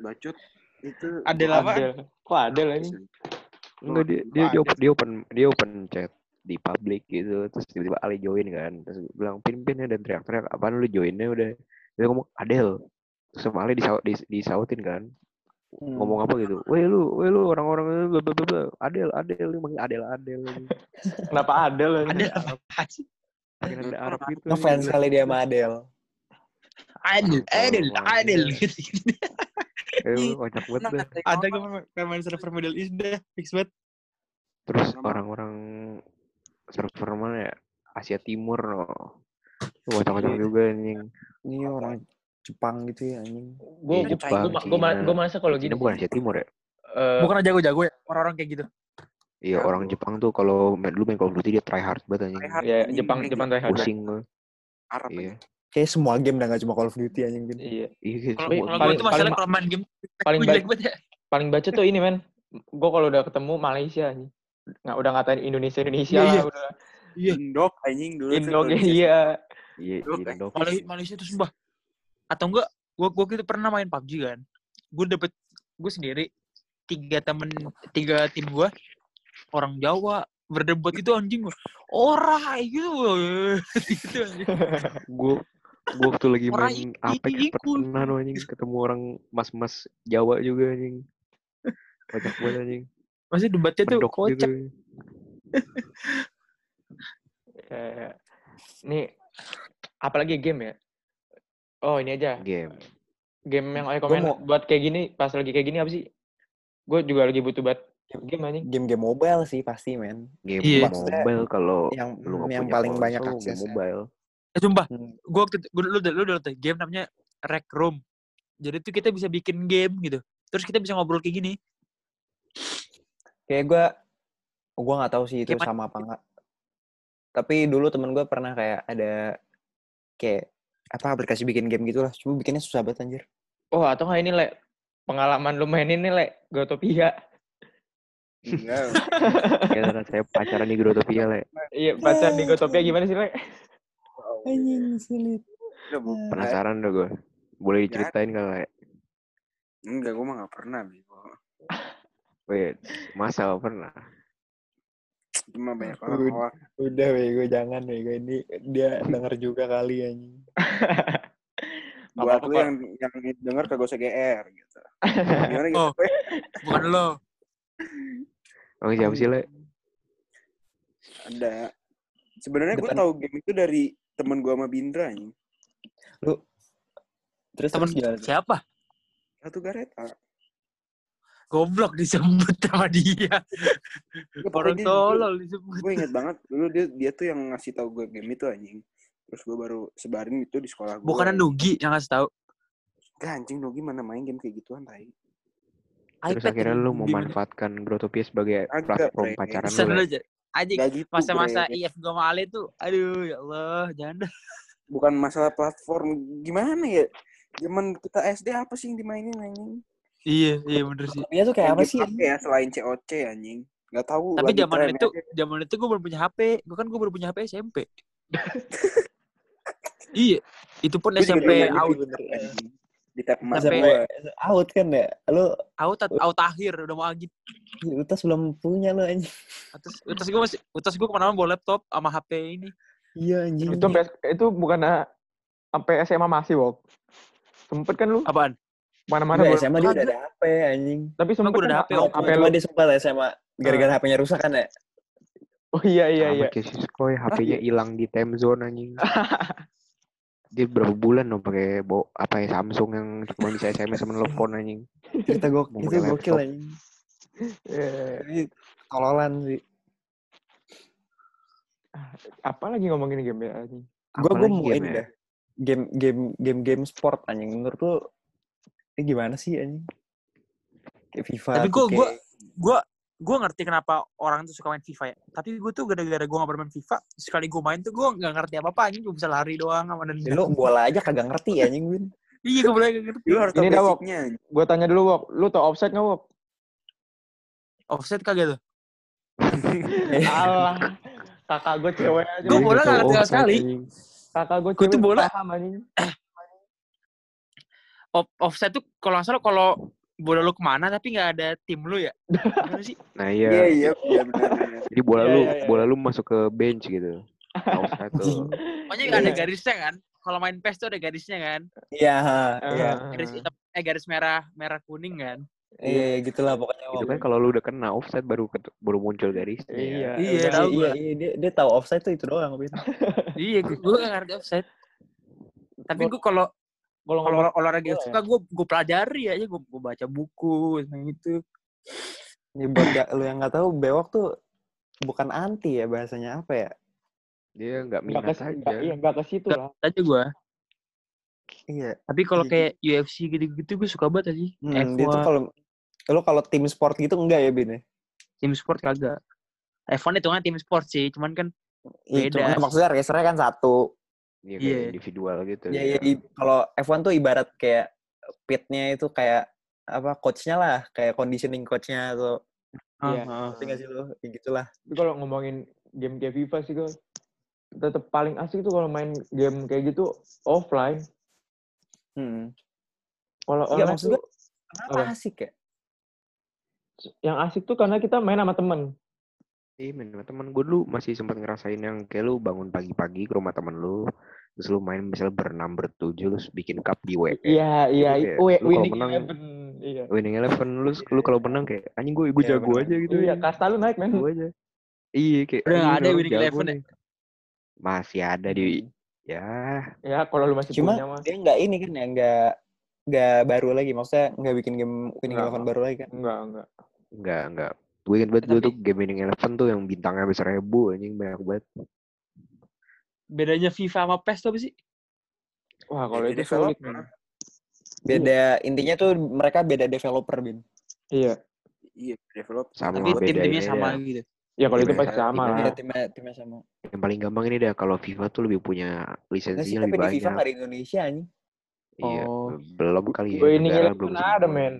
Bacot. Itu Adel apa? Adel. Kok Adel anjing? Enggak dia dia, dia, open, dia open dia open chat di public gitu terus tiba-tiba Ali join kan terus bilang pin pin ya dan teriak-teriak apaan lu joinnya udah dia ngomong Adel terus sama Ali disau, dis, disautin kan Hmm. ngomong apa gitu weh lu weh lu orang-orang bla bla bla. Adel Adel lu manggil Adel Adel. [laughs] Kenapa Adel? Adel apa sih? Ada Arab gitu Ngefans anjing. kali dia sama Adel. Adel, Adel, Oh, Adel. iya. gitu. Eh, kocak banget dah. ngatain Ada gue main, main server Middle East deh, fix banget. Terus orang-orang server mana ya? Asia Timur loh. Kocak-kocak juga anjing. Ini orang Jepang gitu ya anjing. Gue Iya, Jepang, gue gue masa kalau gini bukan Asia Timur ya? eh, Bukan jago-jago ya, orang-orang kayak gitu. Iya, orang Jepang tuh kalau main dulu main Call of Duty dia try hard banget anjing. try hard ya anjing, Jepang Jepang gitu. try hard. Pusing. Arab Iya. Kayak semua game dah gak cuma Call of Duty anjing gitu. Iya. Iya, Kalau Tapi kalau gue paling- tuh masalah paling- kalau main game, paling [laughs] gue ba- jelek banget ya. Paling baca tuh ini men. Gue kalau udah ketemu Malaysia anjing. Nggak udah ngatain Indonesia Indonesia Iya, lah iya. udah. Iya. Indok anjing dulu tuh Indo kalau di iya. Iya, Dok, iya, eh. Malaysia tuh sumpah. Atau enggak, gue gue gitu pernah main PUBG kan. Gue dapet gue sendiri tiga temen tiga tim gue orang Jawa berdebat itu anjing ora gitu [laughs] gitu anjing. Gue gue waktu lagi main Apex pernah no, anjing ketemu orang mas-mas Jawa juga anjing. Kocak banget anjing. Masih debatnya tuh kocak. gitu. Eh, Nih apalagi game ya? Oh ini aja. Game. Game yang rekomend mau- buat kayak gini pas lagi kayak gini apa sih? Gue juga lagi butuh buat game anjing. Game-game mobile sih pasti men. Game Iya. mobile kalau Yang lu yang punya paling banyak akses. mobile. Eh sumpah, Hmm. gue waktu itu- gua, lu, lu, lu udah tahu game namanya Rec Room. Jadi tuh kita bisa bikin game gitu. Terus kita bisa ngobrol kayak gini. Kayak gue, gue nggak tahu sih itu sama apa enggak. Tapi dulu temen gue pernah kayak ada kayak apa aplikasi bikin game gitu lah. Cuma bikinnya susah banget anjir. Oh atau nggak ini le pengalaman lu main ini le Gotopia. Enggak. [laughs] Ya, saya pacaran di Grotopia, Le. Iya pacar di Gotopia gimana sih le? Anjing sulit. Penasaran deh gue. Boleh Ya. diceritain gak, Le? Enggak, gue mah gak pernah, Bego. Wait, masa gak pernah? Cuma banyak orang Udah. Udah bego jangan bego ini dia denger juga kali anjing. [laughs] Buat lu yang yang denger kagak usah GR gitu. [laughs] Gimana gitu? Oh. Bukan lo. Oh, siapa sih, Le? Ada. Sebenarnya gue tahu game itu dari temen gue sama Bindra nih. Lu terus Temen siapa? Satu Gareta. Goblok disebut sama dia. Orang tolol disebut. Gue inget banget dulu dia dia tuh yang ngasih tahu gue game itu anjing. Terus gue baru sebarin itu di sekolah gue. Bukan Nugi yang ngasih tahu. Gak anjing lo gimana main game kayak gituan tai. Terus iPad akhirnya lu memanfaatkan Grotopia sebagai Agak, platform pacaran Pesan lu, Gak gitu. masa-masa. IF gua sama Ale tuh. Aduh ya Allah, jangan dah. Bukan masalah platform gimana ya? Zaman kita SD apa sih yang dimainin anjing? Iya, iya bener sih. Dia tuh kayak apa sih? ya selain COC anjing? Gak tahu. Tapi lagi zaman itu, zaman itu gue belum punya HP. Gue kan gue baru punya HP SMP. [laughs] iya, itu pun SMP dulu Di tab emas gue. Out kan ya? Lu out, out akhir udah mau agit. utas belum punya lu anjing. Terus, terus gue masih, terus gue ke mana-mana bawa laptop sama HP ini. Iya anjing. Itu sampai itu bukan sampai SMA masih wok. Sempet kan lu Apaan? mana-mana Udah SMA dia udah ada HP anjing. Tapi sempet udah kan ada HP, sampai Cuma lu dia sempat SMA gara-gara HP-nya rusak kan ya? Oh iya iya Sama iya. kayak Siskoy, HP-nya hilang di time zone anjing. [laughs] Dia berapa bulan dong pakai bo apa ya Samsung yang cuma bisa SMS sama telepon anjing. Cerita gok Mau itu gokil anjing. Iya. Ini tololan sih. Apa lagi ngomongin game ya anjing? Gue gue Apalagi mau ini ya? dah. Game game game game sport anjing. Menurut lu ini gimana sih anjing? Kayak FIFA. Tapi gue 2K. gue gue gue ngerti kenapa orang tuh suka main FIFA ya. Tapi gue tuh gara-gara gue gak bermain FIFA, sekali gue main tuh gue nggak ngerti apa apa anjing. Gue bisa lari doang sama Ya, nendang. lu bola aja kagak ngerti anjing Win. [laughs] Iya gue boleh nggak ngerti. Lu harus Ini dah, Wok. basicnya. Gue tanya dulu, Wok. Lu tau offset nggak, Wok? Offset kagak tuh. [laughs] Alah. Kakak gue cewek aja. Gua Dia bola tahu ngerti offside, sekali. Kakak gue Gua cewek tuh bola- paham anjing. [clears throat] Offset tuh kalau nggak salah kalau bola lu ke mana tapi nggak ada tim lu ya. Gimana sih? [laughs] Nah Iya iya, iya iya benar. jadi bola Iya, lu iya, iya. bola lu masuk ke bench gitu. Offside tuh. Pokoknya nggak ada Iya. garisnya kan. Kalau main PES tuh ada garisnya kan. Iya, iya. Garis hitam, eh garis merah merah kuning kan. Iya, gitulah pokoknya. Itu kan kalau lu udah kena offside baru baru muncul garisnya. Iya. Iya, Udah, tahu iya, iya, dia, dia tahu offside tuh itu doang, iya, gue gue nggak ngerti offset. Tapi gue kalau Kalau ngomong olahraga bola suka gue gue pelajari aja gue gue baca buku tentang itu. Ini buat gak, lu yang nggak tahu bewok tuh bukan anti ya bahasanya apa ya? Dia nggak minat ke, aja. iya, nggak ke situ lah. Aja gue. Iya. Tapi kalau kayak UFC gitu-gitu gue suka banget aja. Hmm, dia tuh F1, kalau lu kalau tim sport gitu enggak ya, Bin? ya? tim sport kagak. F1 itu kan tim sport sih, cuman kan Iya, Beda. cuma maksudnya racernya kan satu. Iya, Iya. kayak individual gitu. Ya, ya, i- kalau F1 tuh ibarat kayak pitnya itu kayak apa coachnya lah, kayak conditioning coachnya atau Iya. ah, ah, ngerti nggak sih lu? Ya gitulah. Tapi kalau ngomongin game kayak FIFA sih gue tetap paling asik tuh kalau main game kayak gitu offline. Hmm. Kalau Iya, online maksud tuh Kenapa Apa? asik ya? yang asik tuh karena kita main sama temen. Iya, men, sama temen gue dulu masih sempat ngerasain yang kayak lu bangun pagi-pagi ke rumah temen lu, terus lu main misalnya berenam bertujuh, terus bikin cup di WE. Iya iya. Itu i- kayak, we- lu kalau winning menang- eleven. Iya. Winning Eleven, lu, lu kalau menang kayak anjing gue gue Iya, jago bener. aja gitu. Iya, anjing. kasta lu naik men. Jago aja. Iya, kayak Udah nggak ada Winning Eleven ya? Masih ada di ya Ya kalau lu masih Cuma punya mah. dia nggak ini kan ya nggak nggak baru lagi, maksudnya nggak bikin game winning Nggak, eleven nggak. baru lagi kan? Enggak enggak. enggak enggak. Gue inget banget dulu tuh game Winning Eleven tuh yang bintangnya habis seribu anjing banyak banget. bedanya FIFA sama PES tuh apa sih? Wah kalau itu sulit developer. Beda intinya tuh mereka beda developer bin. Iya. Iya, develop. Sama Tapi beda tim-timnya ini sama gitu. Ya kalau itu pasti sama Timnya Iya lah. timnya timnya sama. Yang paling gampang ini dah kalau FIFA tuh lebih punya Nggak sih, lisensinya tapi lebih di FIFA banyak. nggak di Indonesia anjing. Iya, Oh. belum kali ya. Negara eleven belum ada men.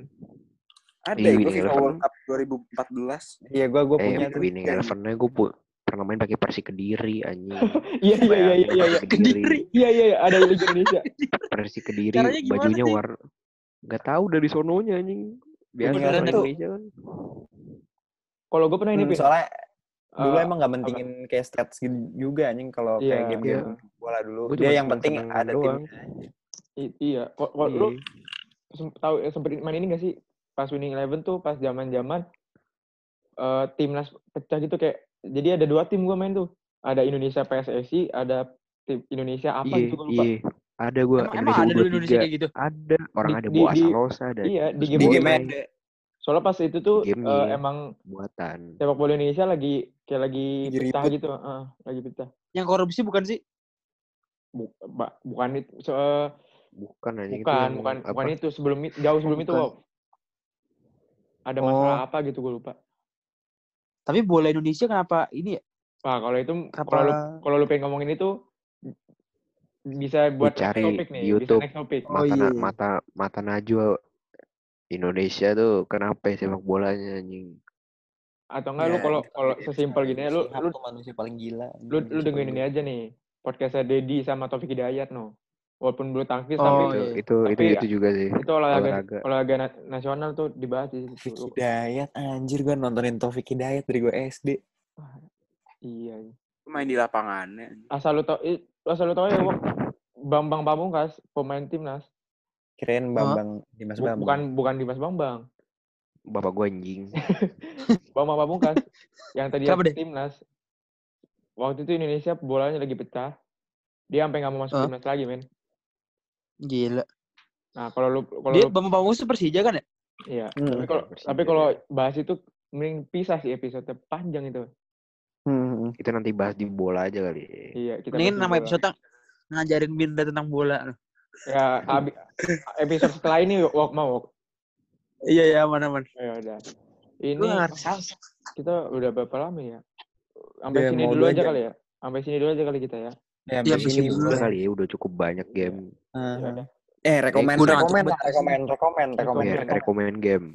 Ada Iya, itu Winning FIFA. World Cup 2014. Iya, gua gua Eh, punya tuh. Winning Eleven-nya gue pu pernah main pakai Persi Kediri anjing. [laughs] Iya iya iya iya iya. Persi Kediri. Iya iya iya ada di Liga Indonesia. [laughs] Persi Kediri Caranya gimana bajunya warna nggak tahu dari sononya anjing. Biasa orang tuh- Indonesia kan. Kalau gue pernah ini Hmm, soalnya dulu Eh, emang nggak mentingin kayak stats gitu juga anjing kalau Iya, kayak game-game bola dulu. Gua Dia yang penting ada i- iya. Kok kok lu Iya. tahu eh, sempet main ini gak sih? Pas Winning Eleven tuh pas zaman-zaman eh timnas pecah gitu kayak jadi ada dua tim gue main tuh. Ada Indonesia PSSI, ada tim Indonesia apa Iya, gitu gue lupa. iya. Ada gue Emang, emang ada dulu Indonesia kayak gitu? Ada orang Di- ada di- di- Salosa ada. Iya, di game Di game ada. Soalnya pas itu tuh Gamenya. eh, emang buatan. sepak bola Indonesia lagi kayak lagi Lagi pecah gitu, Heeh, lagi pecah. Yang korupsi bukan sih? Bukan itu so, eh, Bukan anjing itu bukan yang bukan bukan itu sebelum jauh sebelum itu Bukan. Ada Oh. masalah apa gitu gue lupa Tapi bola Indonesia kenapa ini ya? Wah kalau itu Kenapa? kalau lu kalau lu pengen ngomongin itu bisa buat cari topik di nih YouTube. bisa next topik Oh, mata na- iya. mata mata najwa Indonesia tuh kenapa ya sepak bolanya anjing atau enggak lu Ya, kalau itu kalau kan sesimpel gini ya, lu lu manusia paling gila. lu, lu dengerin ini aja nih podcastnya Dedi sama Taufik Hidayat no walaupun bulu tangkis Oh, tapi itu iya. itu itu Tapi itu juga sih itu olahraga olahraga olahraga na- nasional tuh dibahas di situ. Hidayat anjir gua nontonin Taufik Hidayat dari gua SD. iya Main di lapangannya. asal lu tau asal lu tau ya Bambang Pamungkas pemain timnas Kirain Bambang Dimas Bu- Bambang. bukan bukan Dimas Bambang bapak gue anjing [laughs] Bambang Pamungkas yang tadi timnas waktu itu Indonesia bolanya lagi pecah. Dia sampai nggak mau masuk Hah? timnas lagi, men. Gila. Nah, kalau lu kalau Dia Bambang Pamungkas itu Persija kan ya? iya. Hmm. Tapi kalau Persija. tapi kalau bahas itu mending pisah sih episode panjang itu. Hmm. Kita nanti bahas di bola aja kali. Iya, kita Mendingan bahas nama episode ngajarin Binda tentang bola. Ya, abi- episode setelah ini walk mau walk. Iya ya aman-aman. Ya udah. Ini kita udah berapa lama ya? Sampai Udah sini dulu aja jam. kali ya. Sampai sini dulu aja kali kita ya. Ya, Iya, habis bisa ini juga. Udah boleh. kali ya, udah cukup banyak game. Ya udah. Eh, rekomen, Udah ngantuk rekomen, banget. lah, rekomen, rekomen, rekomen. Ya, Rekomen. rekomen game.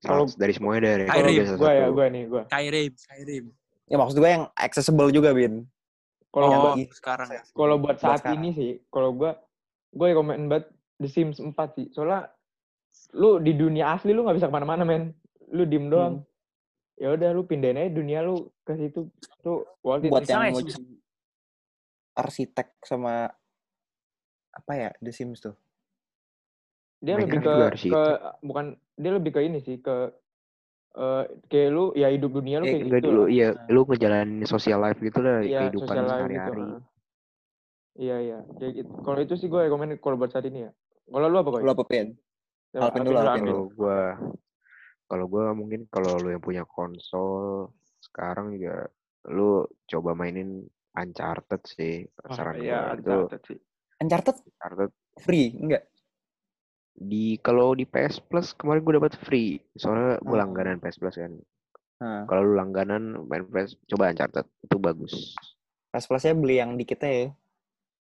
Kalau- Salah- dari semuanya dari Skyrim. rekomen biasa Gua ya, gua nih, gua. Skyrim, Skyrim. Ya maksud gue yang accessible juga, Bin. Kalau Oh, buat- sekarang. kalau buat buat saat sekarang. ini sih, kalau gua gua rekomen banget The Sims 4 sih. Soalnya lu di dunia asli lu nggak bisa ke mana-mana, men. Lu diem Hmm. doang. Ya udah lu pindahin aja dunia lu ke situ. Tuh. Buat yang mau arsitek sama apa ya, The Sims tuh. dia Minecraft lebih ke juga harus ke bukan dia lebih ke ini sih ke eh kayak lu ya hidup dunia lu Eh, kayak enggak gitu dulu, iya, lu ngejalanin social life gitu lah, Iya, kehidupan gitu. sehari-hari. Iya iya, kayak gitu. Kalau itu sih gue rekomen kalau buat saat ini ya. Kalau lu apa kok? Lu apa, Pin? Alvin dulu, Alvin Kalau gua kalau gua mungkin kalau lu yang punya konsol sekarang juga lu coba mainin Uncharted sih. Saran iya, gua itu sih. Uncharted Uncharted free, enggak? di kalau di PS Plus kemarin gue dapat free soalnya gue Oh. langganan PS Plus kan Nah, kalau lu langganan main PS coba Uncharted itu bagus pas plusnya beli yang dikit aja ya.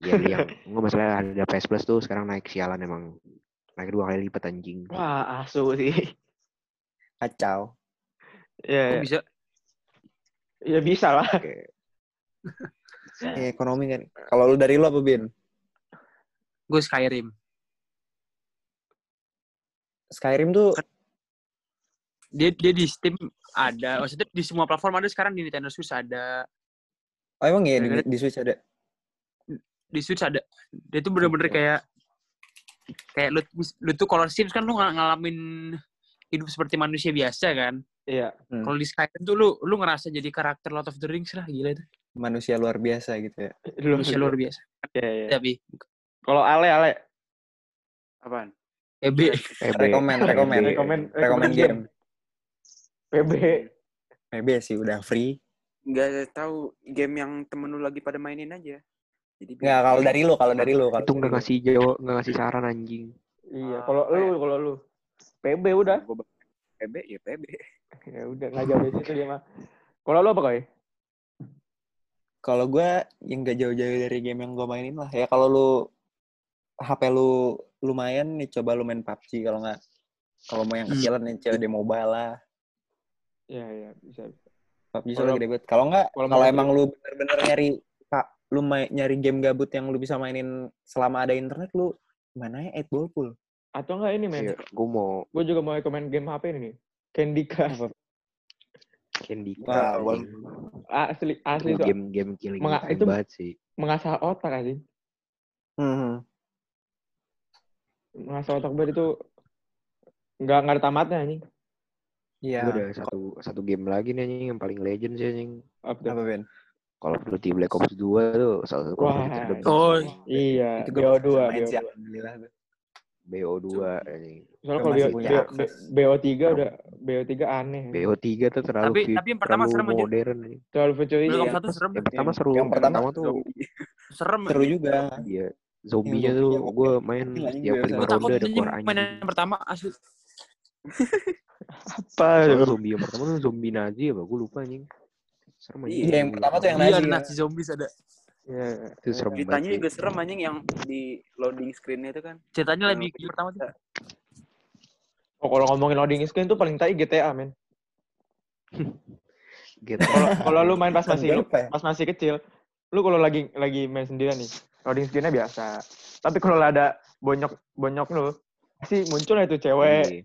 ya beli yang [laughs] nggak masalah ada PS Plus tuh sekarang naik sialan emang naik dua kali lipat anjing Wah, asu sih. Kacau. Iya, Kok iya. bisa? ya bisa lah. Oke. [laughs] Ya, ekonomi kan. Kalau lu dari lu apa, Bin? Gue Skyrim. Skyrim tuh Dia dia di Steam ada, maksudnya di semua platform ada sekarang di Nintendo Switch ada, Oh emang ya di, di Switch ada? di Switch ada. Dia tuh bener-bener kayak kayak lu lu tuh kalau Sims kan lu ng- ngalamin hidup seperti manusia biasa kan. Iya. Hmm. Kalau di Skyrim tuh lu lu ngerasa jadi karakter Lord of the Rings lah gila itu. Manusia luar biasa gitu ya. Lu Manusia luar biasa. Iya, iya. Tapi Kalau Ale, Ale. Apaan? PB. Rekomen, rekomen. PB. Rekomen, Rekomen game. PB. PB sih udah free. Nggak tahu game yang temen lu lagi pada mainin aja. Jadi Enggak, kalau dari lu, kalau dari lu, kalau itu dari nggak lu. ngasih jawab nggak ngasih saran anjing Iya, Ah, kalau lu, kalau lu. PB udah. PB ya PB. [laughs] Ya udah, nggak jauh dari situ dia mah. Kalau lu apa koi? Kalau gue yang gak jauh-jauh dari game yang gue mainin lah. Ya kalau lu HP lu lumayan nih coba lu main PUBG kalau nggak kalau mau yang Hmm. kecilan nih COD Mobile lah. Iya, iya, bisa. bisa. PUBG soalnya gede banget. Kalau nggak kalau emang lu bener-bener nyari Kak, lu main, nyari game gabut yang lu bisa mainin selama ada internet lu mana ya 8 Ball Pool. Atau enggak ini, men? Iya, gue mau Gue juga mau rekomen game HP ini nih. Candy Crush. Candy Crush anjing. Asli, asli Itu tuh. game-game killing time itu- banget sih Mengasah otak aja. Hmm. Mengasah otak banget itu nggak nggak ada tamatnya anjing. Iya. gue ada satu satu game lagi nih anjing yang paling legend sih anjing Apa tuh? Apa Ben? Call of Duty Black Ops 2 tuh salah satu Call of Duty Wah, Oh, Iya, Itu gue BO2, main sih BO2. alhamdulillah. tuh. BO2 anjing Soalnya kalau BO, punya BO, akses. BO3 udah BO3 aneh. BO3 tuh terlalu Tapi- tapi yang pertama serem aja. modern anjing. Terlalu futuristik. Black Iya. Ops satu serem. yang pertama seru yang pertama tuh. Serem. Seru juga. iya zombinya Yang tuh gue main setiap lima ronde ada anjing keluar main anjing yang pertama asli. Apa? Zombie yang pertama tuh zombie Nazi apa gue lupa anjing serem anjing Iya, yang pertama tuh yang Iya, Nazi. ada ya. Nazi zombies ada. Iya. itu serem Ceritanya banget juga serem anjing yang di loading screen itu kan. Ceritanya Yang lebih pertama tuh. Oh, kalau ngomongin loading screen tuh paling tai GTA, men. Gitu. Kalau lu main pas masih ya? pas masih kecil, lu kalau lagi lagi main sendirian nih, loading screen-nya biasa. Tapi kalau ada bonyok bonyok lu, pasti muncul itu cewek Iya.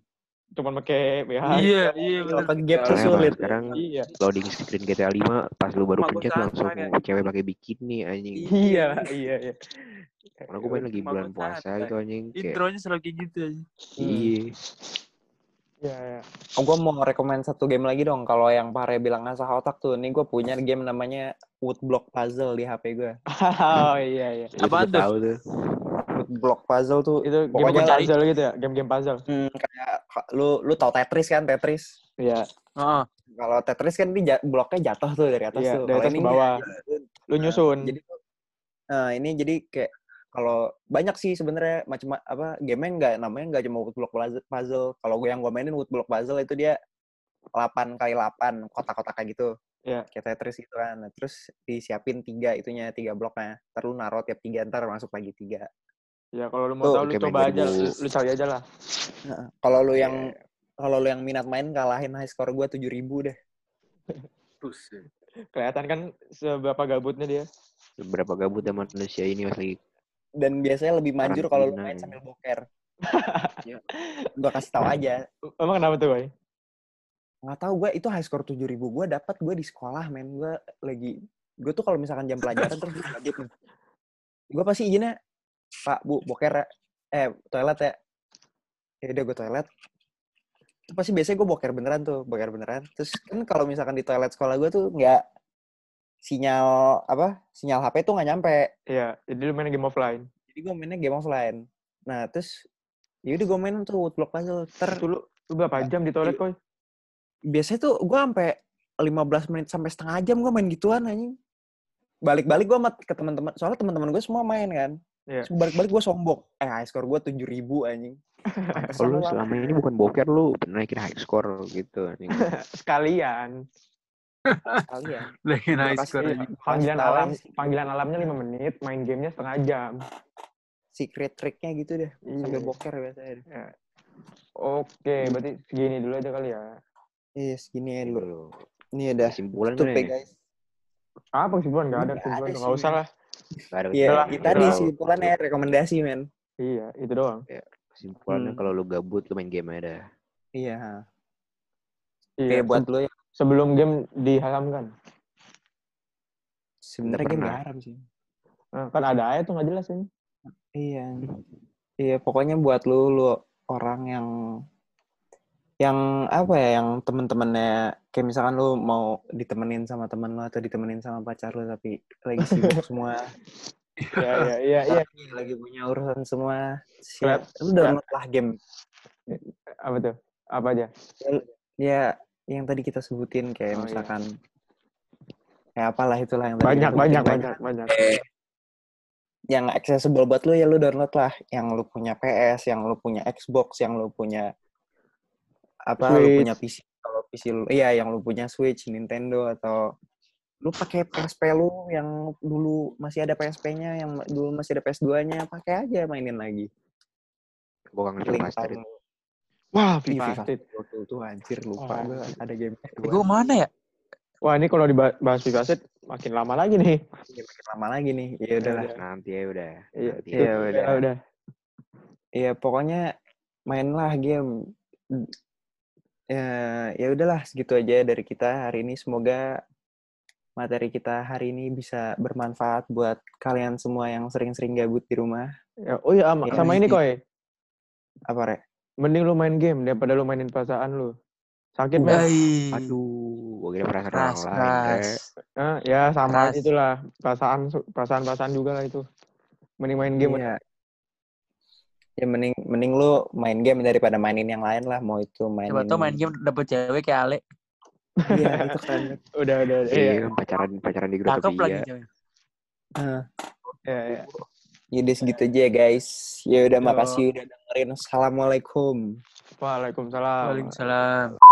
cuma pakai BH. Iya, iya benar. Apa gap tuh sulit. sekarang Iya. loading screen GTA 5 pas lu baru pencet langsung kayak- cewek pakai bikini anjing. Iya, iya, iya. Karena gue main lagi bulan puasa sama, itu anjing Intronya selalu kayak gitu aja. iya. Iya, iya. Oh, gue mau rekomend satu game lagi dong. Kalau yang Pare bilang ngasah otak tuh, nih gue punya game namanya Woodblock Puzzle di HP gue. [laughs] Oh iya iya. Gua tuh? tahu tuh. Woodblock Puzzle tuh Itu game Pokoknya game cari- puzzle gitu ya, game-game puzzle. hmm, kayak lu lu tau Tetris kan Tetris. Iya, Heeh. Kalau Tetris kan ini bloknya jatuh tuh dari atas iya, tuh. dari atas ini ke bawah. enggak, lu- nyusun. Jadi tuh, nah ini jadi kayak kalau banyak sih sebenarnya macam apa game nggak namanya nggak cuma woodblock puzzle- puzzle. Kalau gue yang gue mainin woodblock puzzle itu dia 8 kali 8 kotak-kotak kayak gitu. Iya. Kayak Tetris gitu kan. Nah, terus disiapin tiga itunya tiga bloknya. Ntar lu naruh tiap tiga ntar masuk lagi tiga. Ya kalau lu mau Tuh, tahu lu coba aja, lu, lu cari aja lah. Nah, kalau lu yang Iya. kalau lu yang minat main kalahin high score gue 7000 deh. Buset. Kelihatan kan seberapa gabutnya dia. Berapa gabut manusia ini mas lagi. Dan biasanya lebih manjur kalau lu main sambil boker. [laughs] Ya. Gue kasih tahu aja. Emang kenapa tuh, Boy? nggak tahu gue itu high score 7000 gue dapat gue di sekolah men gue lagi gue tuh kalau misalkan jam pelajaran terus gue wajib nih gue pasti izinnya pak bu boker ya eh toilet ya ya udah gue toilet itu pasti biasanya gue boker beneran tuh boker beneran terus kan kalau misalkan di toilet sekolah gue tuh nggak sinyal apa sinyal HP tuh nggak nyampe Iya, jadi lu main game offline. jadi gue mainnya game offline nah terus ya udah gue main tuh woodblock puzzle ter Itu lu, lu berapa jam di toilet, Boy? biasanya tuh gue sampai 15 menit sampai setengah jam gue main gituan anjing balik-balik gue sama ke teman-teman soalnya teman-teman gue semua main kan Iya. Terus balik-balik gue sombong eh high score gue tujuh ribu anjing Kalau lama. selama ini bukan boker lu naikin high score gitu. anjing. [laughs] Sekalian. Kalian Lagi nice kasih- score iya. aja. Panggilan alam, panggilan alamnya 5 menit, main gamenya setengah jam. secret tricknya gitu deh sambil Iya. boker biasanya. Ya. Oke, berarti segini dulu aja kali ya. iya segini ya dulu Dulu. ini udah Kesimpulan nih. ya guys Apa kesimpulan? Gak ada Nggak kesimpulan. ada Gak usah lah. Ada iya kita kesimpulan. di kesimpulannya rekomendasi men Iya, itu doang. Kesimpulannya Hmm. kalau lu gabut lu main game aja dah. iya Iya, Oke buat se- lo ya sebelum game diharamkan. sebenarnya game haram sih Nah, kan ada aja tuh gak jelas ini. Iya. Iya, pokoknya buat lu lu orang yang yang apa ya, yang temen-temennya kayak misalkan lu mau ditemenin sama temen lu atau ditemenin sama pacar lu tapi lagi sibuk [laughs] semua, Iya, iya, iya, iya. lagi, lagi punya urusan semua, siap. Lu download lah game. Apa tuh? Apa aja? Ya, yang tadi kita sebutin kayak Oh, iya. misalkan kayak apalah itulah yang tadi Banyak, banyak, banyak, banyak. yang accessible buat lu ya lu download lah yang lu punya PS yang lu punya Xbox yang lu punya apa lu Switch. punya PC kalau PC lu iya yang lu punya Switch Nintendo atau lu pakai PSP lu yang dulu masih ada PSP-nya yang dulu masih ada PS2-nya pakai aja mainin lagi Gua kangen Link Film Master time itu. Wah, FIFA FIFA tuh, tuh anjir lupa gua ada game Gue mana ya? Wah, ini kalau dibahas FIFA Street makin lama lagi nih. Game makin lama lagi nih ya udahlah Nanti ya udah. Iya. Iya, tuh, udah. udah. Iya pokoknya mainlah game. Ya ya udahlah segitu aja dari kita hari ini. Semoga materi kita hari ini bisa bermanfaat buat kalian semua yang sering-sering gabut di rumah. Ya, oh iya, sama, Iya, sama ini koi. Apa rek? Mending lu main game daripada lu mainin perasaan lu. Sakit. Hai. Aduh, gua kira perasaan Keras, orang lain. Eh, ya sama Keras. itulah perasaan perasaan perasaan juga lah itu. Mending main game. Iya. Ya mending mending lu main game daripada mainin yang lain lah. Mau itu mainin. Coba tau main game dapet cewek kayak Ale. Iya itu keren. banget. [laughs] Udah, udah, udah. Iya, Iya, kan pacaran pacaran di grup Cakep lagi iya. cewek. Nah, iya, iya. Yaudah segitu aja ya guys. Ya udah Yo. makasih udah dengerin. Assalamualaikum. Waalaikumsalam. Waalaikumsalam.